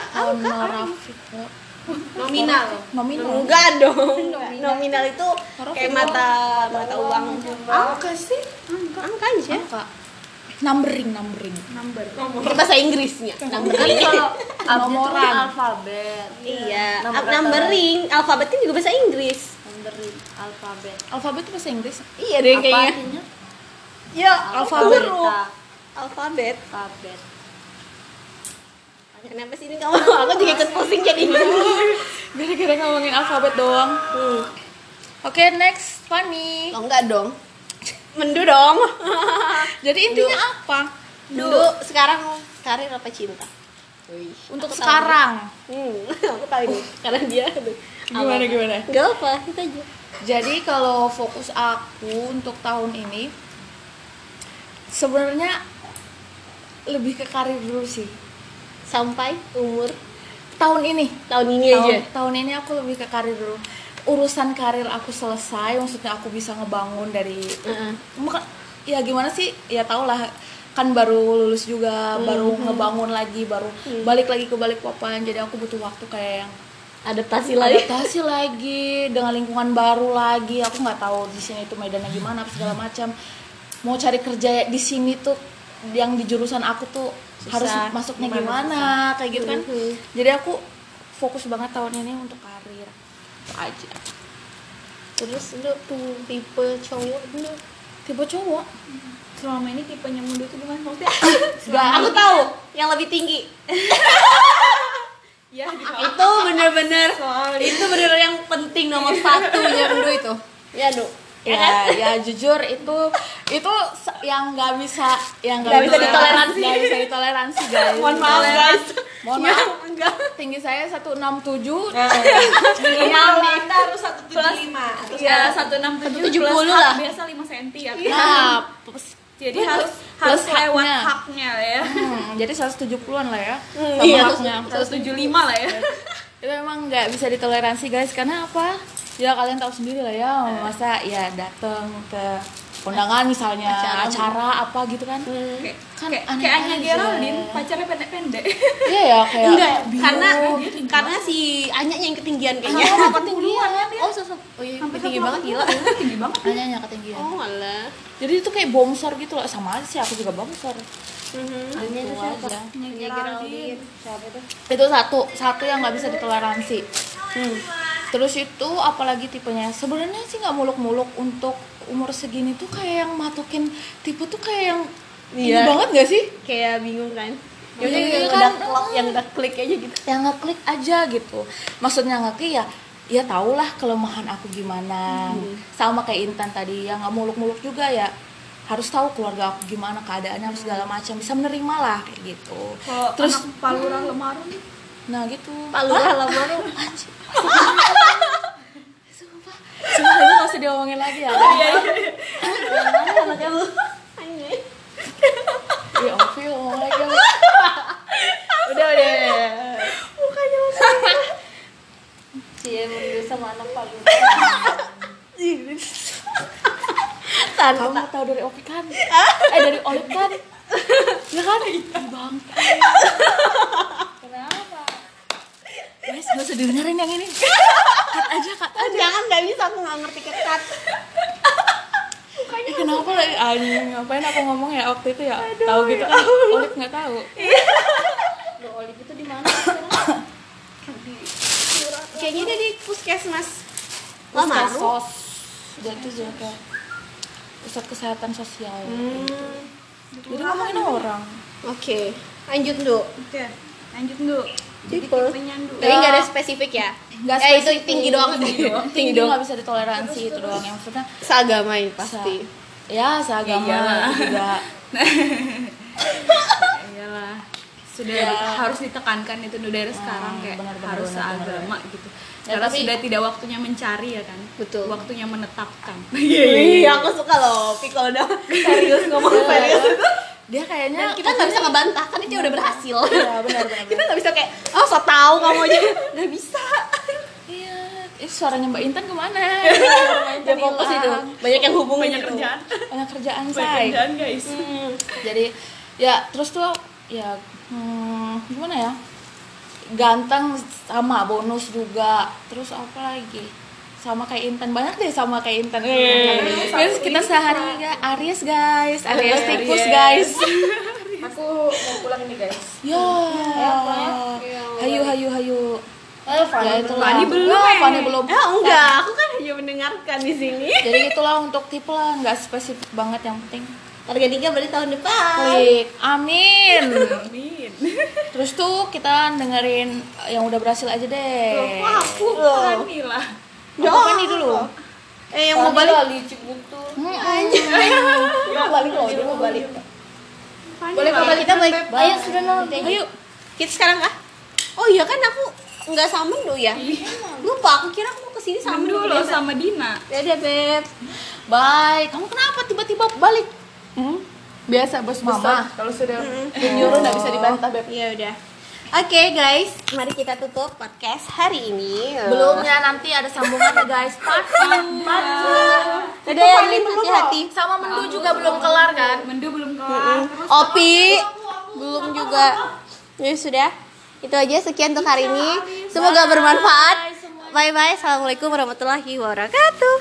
[SPEAKER 3] nominal.
[SPEAKER 2] Nominal.
[SPEAKER 1] enggak dong. Nominal. Itu kayak mata mata uang.
[SPEAKER 3] angka sih?
[SPEAKER 1] Angka aja.
[SPEAKER 2] Numbering, numbering.
[SPEAKER 1] Itu bahasa Inggrisnya. Numbering.
[SPEAKER 4] kalau <laughs>
[SPEAKER 2] Nomoran.
[SPEAKER 4] alfabet
[SPEAKER 1] Iya,
[SPEAKER 4] Nomor
[SPEAKER 1] Up- numbering, alfabet kan juga bahasa Inggris.
[SPEAKER 4] numbering alfabet
[SPEAKER 2] Alfabet itu bahasa Inggris.
[SPEAKER 1] Iya deh
[SPEAKER 4] apa
[SPEAKER 1] kayaknya.
[SPEAKER 4] artinya
[SPEAKER 1] Ya,
[SPEAKER 2] Alfabet.
[SPEAKER 1] Alfabet.
[SPEAKER 4] alfabet
[SPEAKER 1] Kenapa sih ini kamu? Aku juga ikut pusing jadi. <laughs>
[SPEAKER 2] Gara-gara ngomongin alfabet doang.
[SPEAKER 1] Hmm.
[SPEAKER 2] Oke, next Fanny.
[SPEAKER 1] Oh enggak dong. Mendu dong. <laughs>
[SPEAKER 2] Jadi intinya apa?
[SPEAKER 1] Mendu sekarang karir apa cinta?
[SPEAKER 2] Untuk
[SPEAKER 1] Aku tahu.
[SPEAKER 2] sekarang.
[SPEAKER 1] Hmm, <laughs> aku tahu ini karena dia aduh.
[SPEAKER 2] Gimana gimana?
[SPEAKER 1] Enggak apa, kita aja.
[SPEAKER 2] Jadi kalau fokus aku untuk tahun ini sebenarnya lebih ke karir dulu sih.
[SPEAKER 1] Sampai umur
[SPEAKER 2] Tahun ini,
[SPEAKER 1] tahun ini
[SPEAKER 2] tahun,
[SPEAKER 1] aja.
[SPEAKER 2] tahun ini aku lebih ke karir dulu. Urusan karir aku selesai, maksudnya aku bisa ngebangun dari
[SPEAKER 1] Heeh.
[SPEAKER 2] Muka- ya gimana sih? Ya tau lah kan baru lulus juga, baru ngebangun lagi, baru balik lagi ke balik papan. Jadi aku butuh waktu kayak yang
[SPEAKER 1] Adaptasi lagi.
[SPEAKER 2] adaptasi lagi dengan lingkungan baru lagi aku nggak tahu di sini itu medannya gimana segala macam mau cari kerja di sini tuh yang di jurusan aku tuh harus masuknya gimana, kayak gitu kan
[SPEAKER 1] Mhm.
[SPEAKER 2] jadi aku fokus banget tahun ini untuk aja
[SPEAKER 1] Terus lu tuh tipe cowok dulu.
[SPEAKER 2] tipe cowok
[SPEAKER 5] Selama ini tipenya mundur itu gimana maksudnya? <coughs>
[SPEAKER 1] Aku tahu yang lebih tinggi. <laughs>
[SPEAKER 5] ya di
[SPEAKER 1] itu bener-bener itu bener yang penting nomor satunya Mendu itu. Ya, Du.
[SPEAKER 2] ya ya jujur itu itu yang nggak bisa yang
[SPEAKER 1] Nggak bisa ditoleransi.
[SPEAKER 2] nggak bisa ditoleransi <laughs> guys
[SPEAKER 1] Mohon maaf, guys.
[SPEAKER 2] mohon
[SPEAKER 1] Ya,
[SPEAKER 2] maaf
[SPEAKER 1] enggak.
[SPEAKER 2] tinggi saya 167 <laughs>
[SPEAKER 3] minimal anda harus satu tujuh lima
[SPEAKER 5] Ya, 167
[SPEAKER 1] 170
[SPEAKER 5] plus
[SPEAKER 1] lah.
[SPEAKER 5] biasa 5 cm ya.
[SPEAKER 2] nah plus-
[SPEAKER 5] Jadi
[SPEAKER 2] plus-
[SPEAKER 5] harus
[SPEAKER 2] plus
[SPEAKER 5] harus lewat
[SPEAKER 2] haknya.
[SPEAKER 5] haknya ya.
[SPEAKER 2] hmm, jadi 170-an lah ya
[SPEAKER 1] Hmm,
[SPEAKER 2] sama
[SPEAKER 1] iya.
[SPEAKER 2] haknya
[SPEAKER 5] 175 lah ya. <laughs>
[SPEAKER 2] itu emang nggak bisa ditoleransi guys karena apa ya kalian tahu sendiri lah ya masa ya datang ke undangan misalnya
[SPEAKER 1] Acara.
[SPEAKER 2] acara, apa gitu kan
[SPEAKER 5] Kayak
[SPEAKER 2] kan
[SPEAKER 5] kayak
[SPEAKER 2] aneh
[SPEAKER 5] kayak Anya. Geraldine pacarnya pendek-pendek.
[SPEAKER 2] iya ya kayak
[SPEAKER 1] Enggak, karena karena si Anya yang ketinggian kayaknya
[SPEAKER 2] Iya, ketinggian kan dia.
[SPEAKER 1] oh sosok oh iya tinggi banget gila
[SPEAKER 5] tinggi banget
[SPEAKER 2] Hanya hanya ketinggian.
[SPEAKER 1] oh alah
[SPEAKER 2] Jadi itu kayak bongsor gitu loh. Sama aja sih aku juga bongsor.
[SPEAKER 1] Mhm.
[SPEAKER 4] Anya itu
[SPEAKER 2] Itu
[SPEAKER 4] siapa?
[SPEAKER 2] aja.
[SPEAKER 4] Anya Geraldine. Siapa itu?
[SPEAKER 2] Itu satu, satu yang nggak bisa ditoleransi.
[SPEAKER 1] Hmm.
[SPEAKER 2] Terus itu apalagi tipenya? Sebenarnya sih nggak muluk-muluk untuk umur segini tuh kayak yang matukin tipe tuh kayak yang ini
[SPEAKER 1] Iya.
[SPEAKER 2] banget gak sih?
[SPEAKER 1] kayak bingung kan Maksudnya
[SPEAKER 2] iya
[SPEAKER 1] yang
[SPEAKER 2] kan?
[SPEAKER 1] udah klop, yang udah klik aja gitu
[SPEAKER 2] Yang ngeklik aja gitu. Maksudnya ngeklik ya ya tahulah kelemahan aku gimana. Sama kayak Intan tadi yang nggak muluk-muluk juga ya harus tahu keluarga aku gimana keadaannya harus segala macam bisa menerima lah kayak gitu.
[SPEAKER 5] kalau
[SPEAKER 2] Terus
[SPEAKER 5] anak palura lemaru nih
[SPEAKER 2] nah gitu.
[SPEAKER 1] Palu baru
[SPEAKER 2] Sumpah itu nggak usah diomongin lagi ya.
[SPEAKER 1] anaknya lu
[SPEAKER 2] Iya, Ovi ngomong lagi.
[SPEAKER 1] udah udah
[SPEAKER 4] Cie menurut sama anak palu.
[SPEAKER 2] Kamu tahu dari Ovi kan? Eh dari Olip kan? Ya kan? Bang. Guys, gak usah dengerin yang ini. Cut aja, cut aja.
[SPEAKER 1] jangan nggak bisa aku nggak ngerti ketat
[SPEAKER 2] Eh, kenapa lagi anjing? Ngapain aku ngomong ya waktu itu ya? tahu gitu kan? Olip nggak tahu.
[SPEAKER 4] Lo Olive itu di mana sekarang?
[SPEAKER 1] kayaknya dia di puskesmas lamaru
[SPEAKER 2] itu juga kayak pusat kesehatan sosial.
[SPEAKER 1] Hmm,
[SPEAKER 2] Jadi ngomongin orang.
[SPEAKER 1] oke lanjut dulu
[SPEAKER 5] oke lanjut dulu
[SPEAKER 1] tipe
[SPEAKER 5] tipenya dulu.
[SPEAKER 1] Tapi nggak ada spesifik ya?
[SPEAKER 2] Nggak
[SPEAKER 1] eh itu
[SPEAKER 2] spesifik.
[SPEAKER 1] tinggi doang. Tinggi doang. <laughs>
[SPEAKER 2] Tinggi
[SPEAKER 1] doang.
[SPEAKER 2] nggak bisa ditoleransi itu doang yang maksudnya.
[SPEAKER 1] Seagama ini
[SPEAKER 2] sa-
[SPEAKER 1] pasti.
[SPEAKER 2] Ya seagama
[SPEAKER 5] iyalah.
[SPEAKER 2] juga. <laughs> <laughs>
[SPEAKER 5] Iyalah. Sudah harus ditekankan itu dari sekarang kayak
[SPEAKER 2] benar, benar,
[SPEAKER 5] harus
[SPEAKER 2] benar, benar.
[SPEAKER 5] seagama gitu.
[SPEAKER 2] Ya,
[SPEAKER 5] karena
[SPEAKER 2] tapi-
[SPEAKER 5] sudah tidak waktunya mencari ya kan?
[SPEAKER 1] Betul.
[SPEAKER 5] waktunya menetapkan.
[SPEAKER 1] Wih, aku suka loh Pi kalau udah serius ngomong serius
[SPEAKER 2] dia kayaknya
[SPEAKER 1] kita nggak bisa ngebantah kan dia udah berhasil.
[SPEAKER 2] Ya benar benar <laughs>
[SPEAKER 1] kita nggak bisa kayak oh so tau kamu aja. <laughs> Nggak bisa.
[SPEAKER 2] Iya. Eh, suaranya Mbak Intan ke mana? <laughs>
[SPEAKER 1] Dia fokus itu. banyak yang hubungin
[SPEAKER 5] banyak
[SPEAKER 1] itu.
[SPEAKER 5] kerjaan.
[SPEAKER 2] Banyak kerjaan
[SPEAKER 5] banyak
[SPEAKER 2] say.
[SPEAKER 5] kerjaan guys.
[SPEAKER 1] Hmm.
[SPEAKER 2] jadi ya terus tuh ya hmm, gimana ya? Ganteng sama bonus juga. Terus apa lagi sama kayak Intan banyak deh sama kayak Intan. Guys kita sehari ga Aries guys. Aries. Tikus guys. <laughs>
[SPEAKER 3] Aku mau pulang ini guys.
[SPEAKER 2] ya. Hayu hayu hayu.
[SPEAKER 4] Eh, Fanny
[SPEAKER 2] ya
[SPEAKER 4] belum.
[SPEAKER 2] itulah.
[SPEAKER 5] Fanny belum,
[SPEAKER 2] Ya,
[SPEAKER 5] eh.
[SPEAKER 2] Fanny belum.
[SPEAKER 1] Eh enggak. Aku kan hanya mendengarkan di sini.
[SPEAKER 2] Jadi itulah untuk tipe lah. Nggak spesifik banget yang penting.
[SPEAKER 1] Harga tiga berarti tahun depan.
[SPEAKER 2] Klik. Amin.
[SPEAKER 5] Amin. <laughs>
[SPEAKER 2] Terus tuh kita dengerin yang udah berhasil aja deh.
[SPEAKER 5] Wah, aku Fanny lah
[SPEAKER 1] Ya.
[SPEAKER 2] apa nih dulu.
[SPEAKER 1] Eh yang mau balik?
[SPEAKER 4] lali Cibuntu.
[SPEAKER 1] mau balik loh dia mau balik.
[SPEAKER 3] Boleh kau balik
[SPEAKER 1] kita balik.
[SPEAKER 4] Ayo sudah nanti.
[SPEAKER 1] ayo kita sekarang kah oh iya kan aku nggak sama Mendo ya? Lupa aku kira aku mau ke sini
[SPEAKER 5] sama
[SPEAKER 1] Mendo
[SPEAKER 5] loh sama Dina.
[SPEAKER 1] Ya deh beb.
[SPEAKER 2] Bye. Kamu kenapa tiba-tiba balik?
[SPEAKER 3] Biasa bos
[SPEAKER 2] Mama.
[SPEAKER 3] Kalau sudah menyuruh nggak bisa dibantah beb.
[SPEAKER 1] ya udah oke guys mari kita tutup podcast hari ini.
[SPEAKER 2] Belumnya nanti ada sambungannya guys. Part two.
[SPEAKER 1] Dadah ya, Lin, hati-hati.
[SPEAKER 2] sama mendu juga belum kelar kan?
[SPEAKER 5] Mendo belum kelar. Terus
[SPEAKER 1] Opi belum juga. Ya sudah. Itu aja. Sekian untuk hari ini. Semoga bermanfaat. Bye bye. Assalamualaikum warahmatullahi wabarakatuh.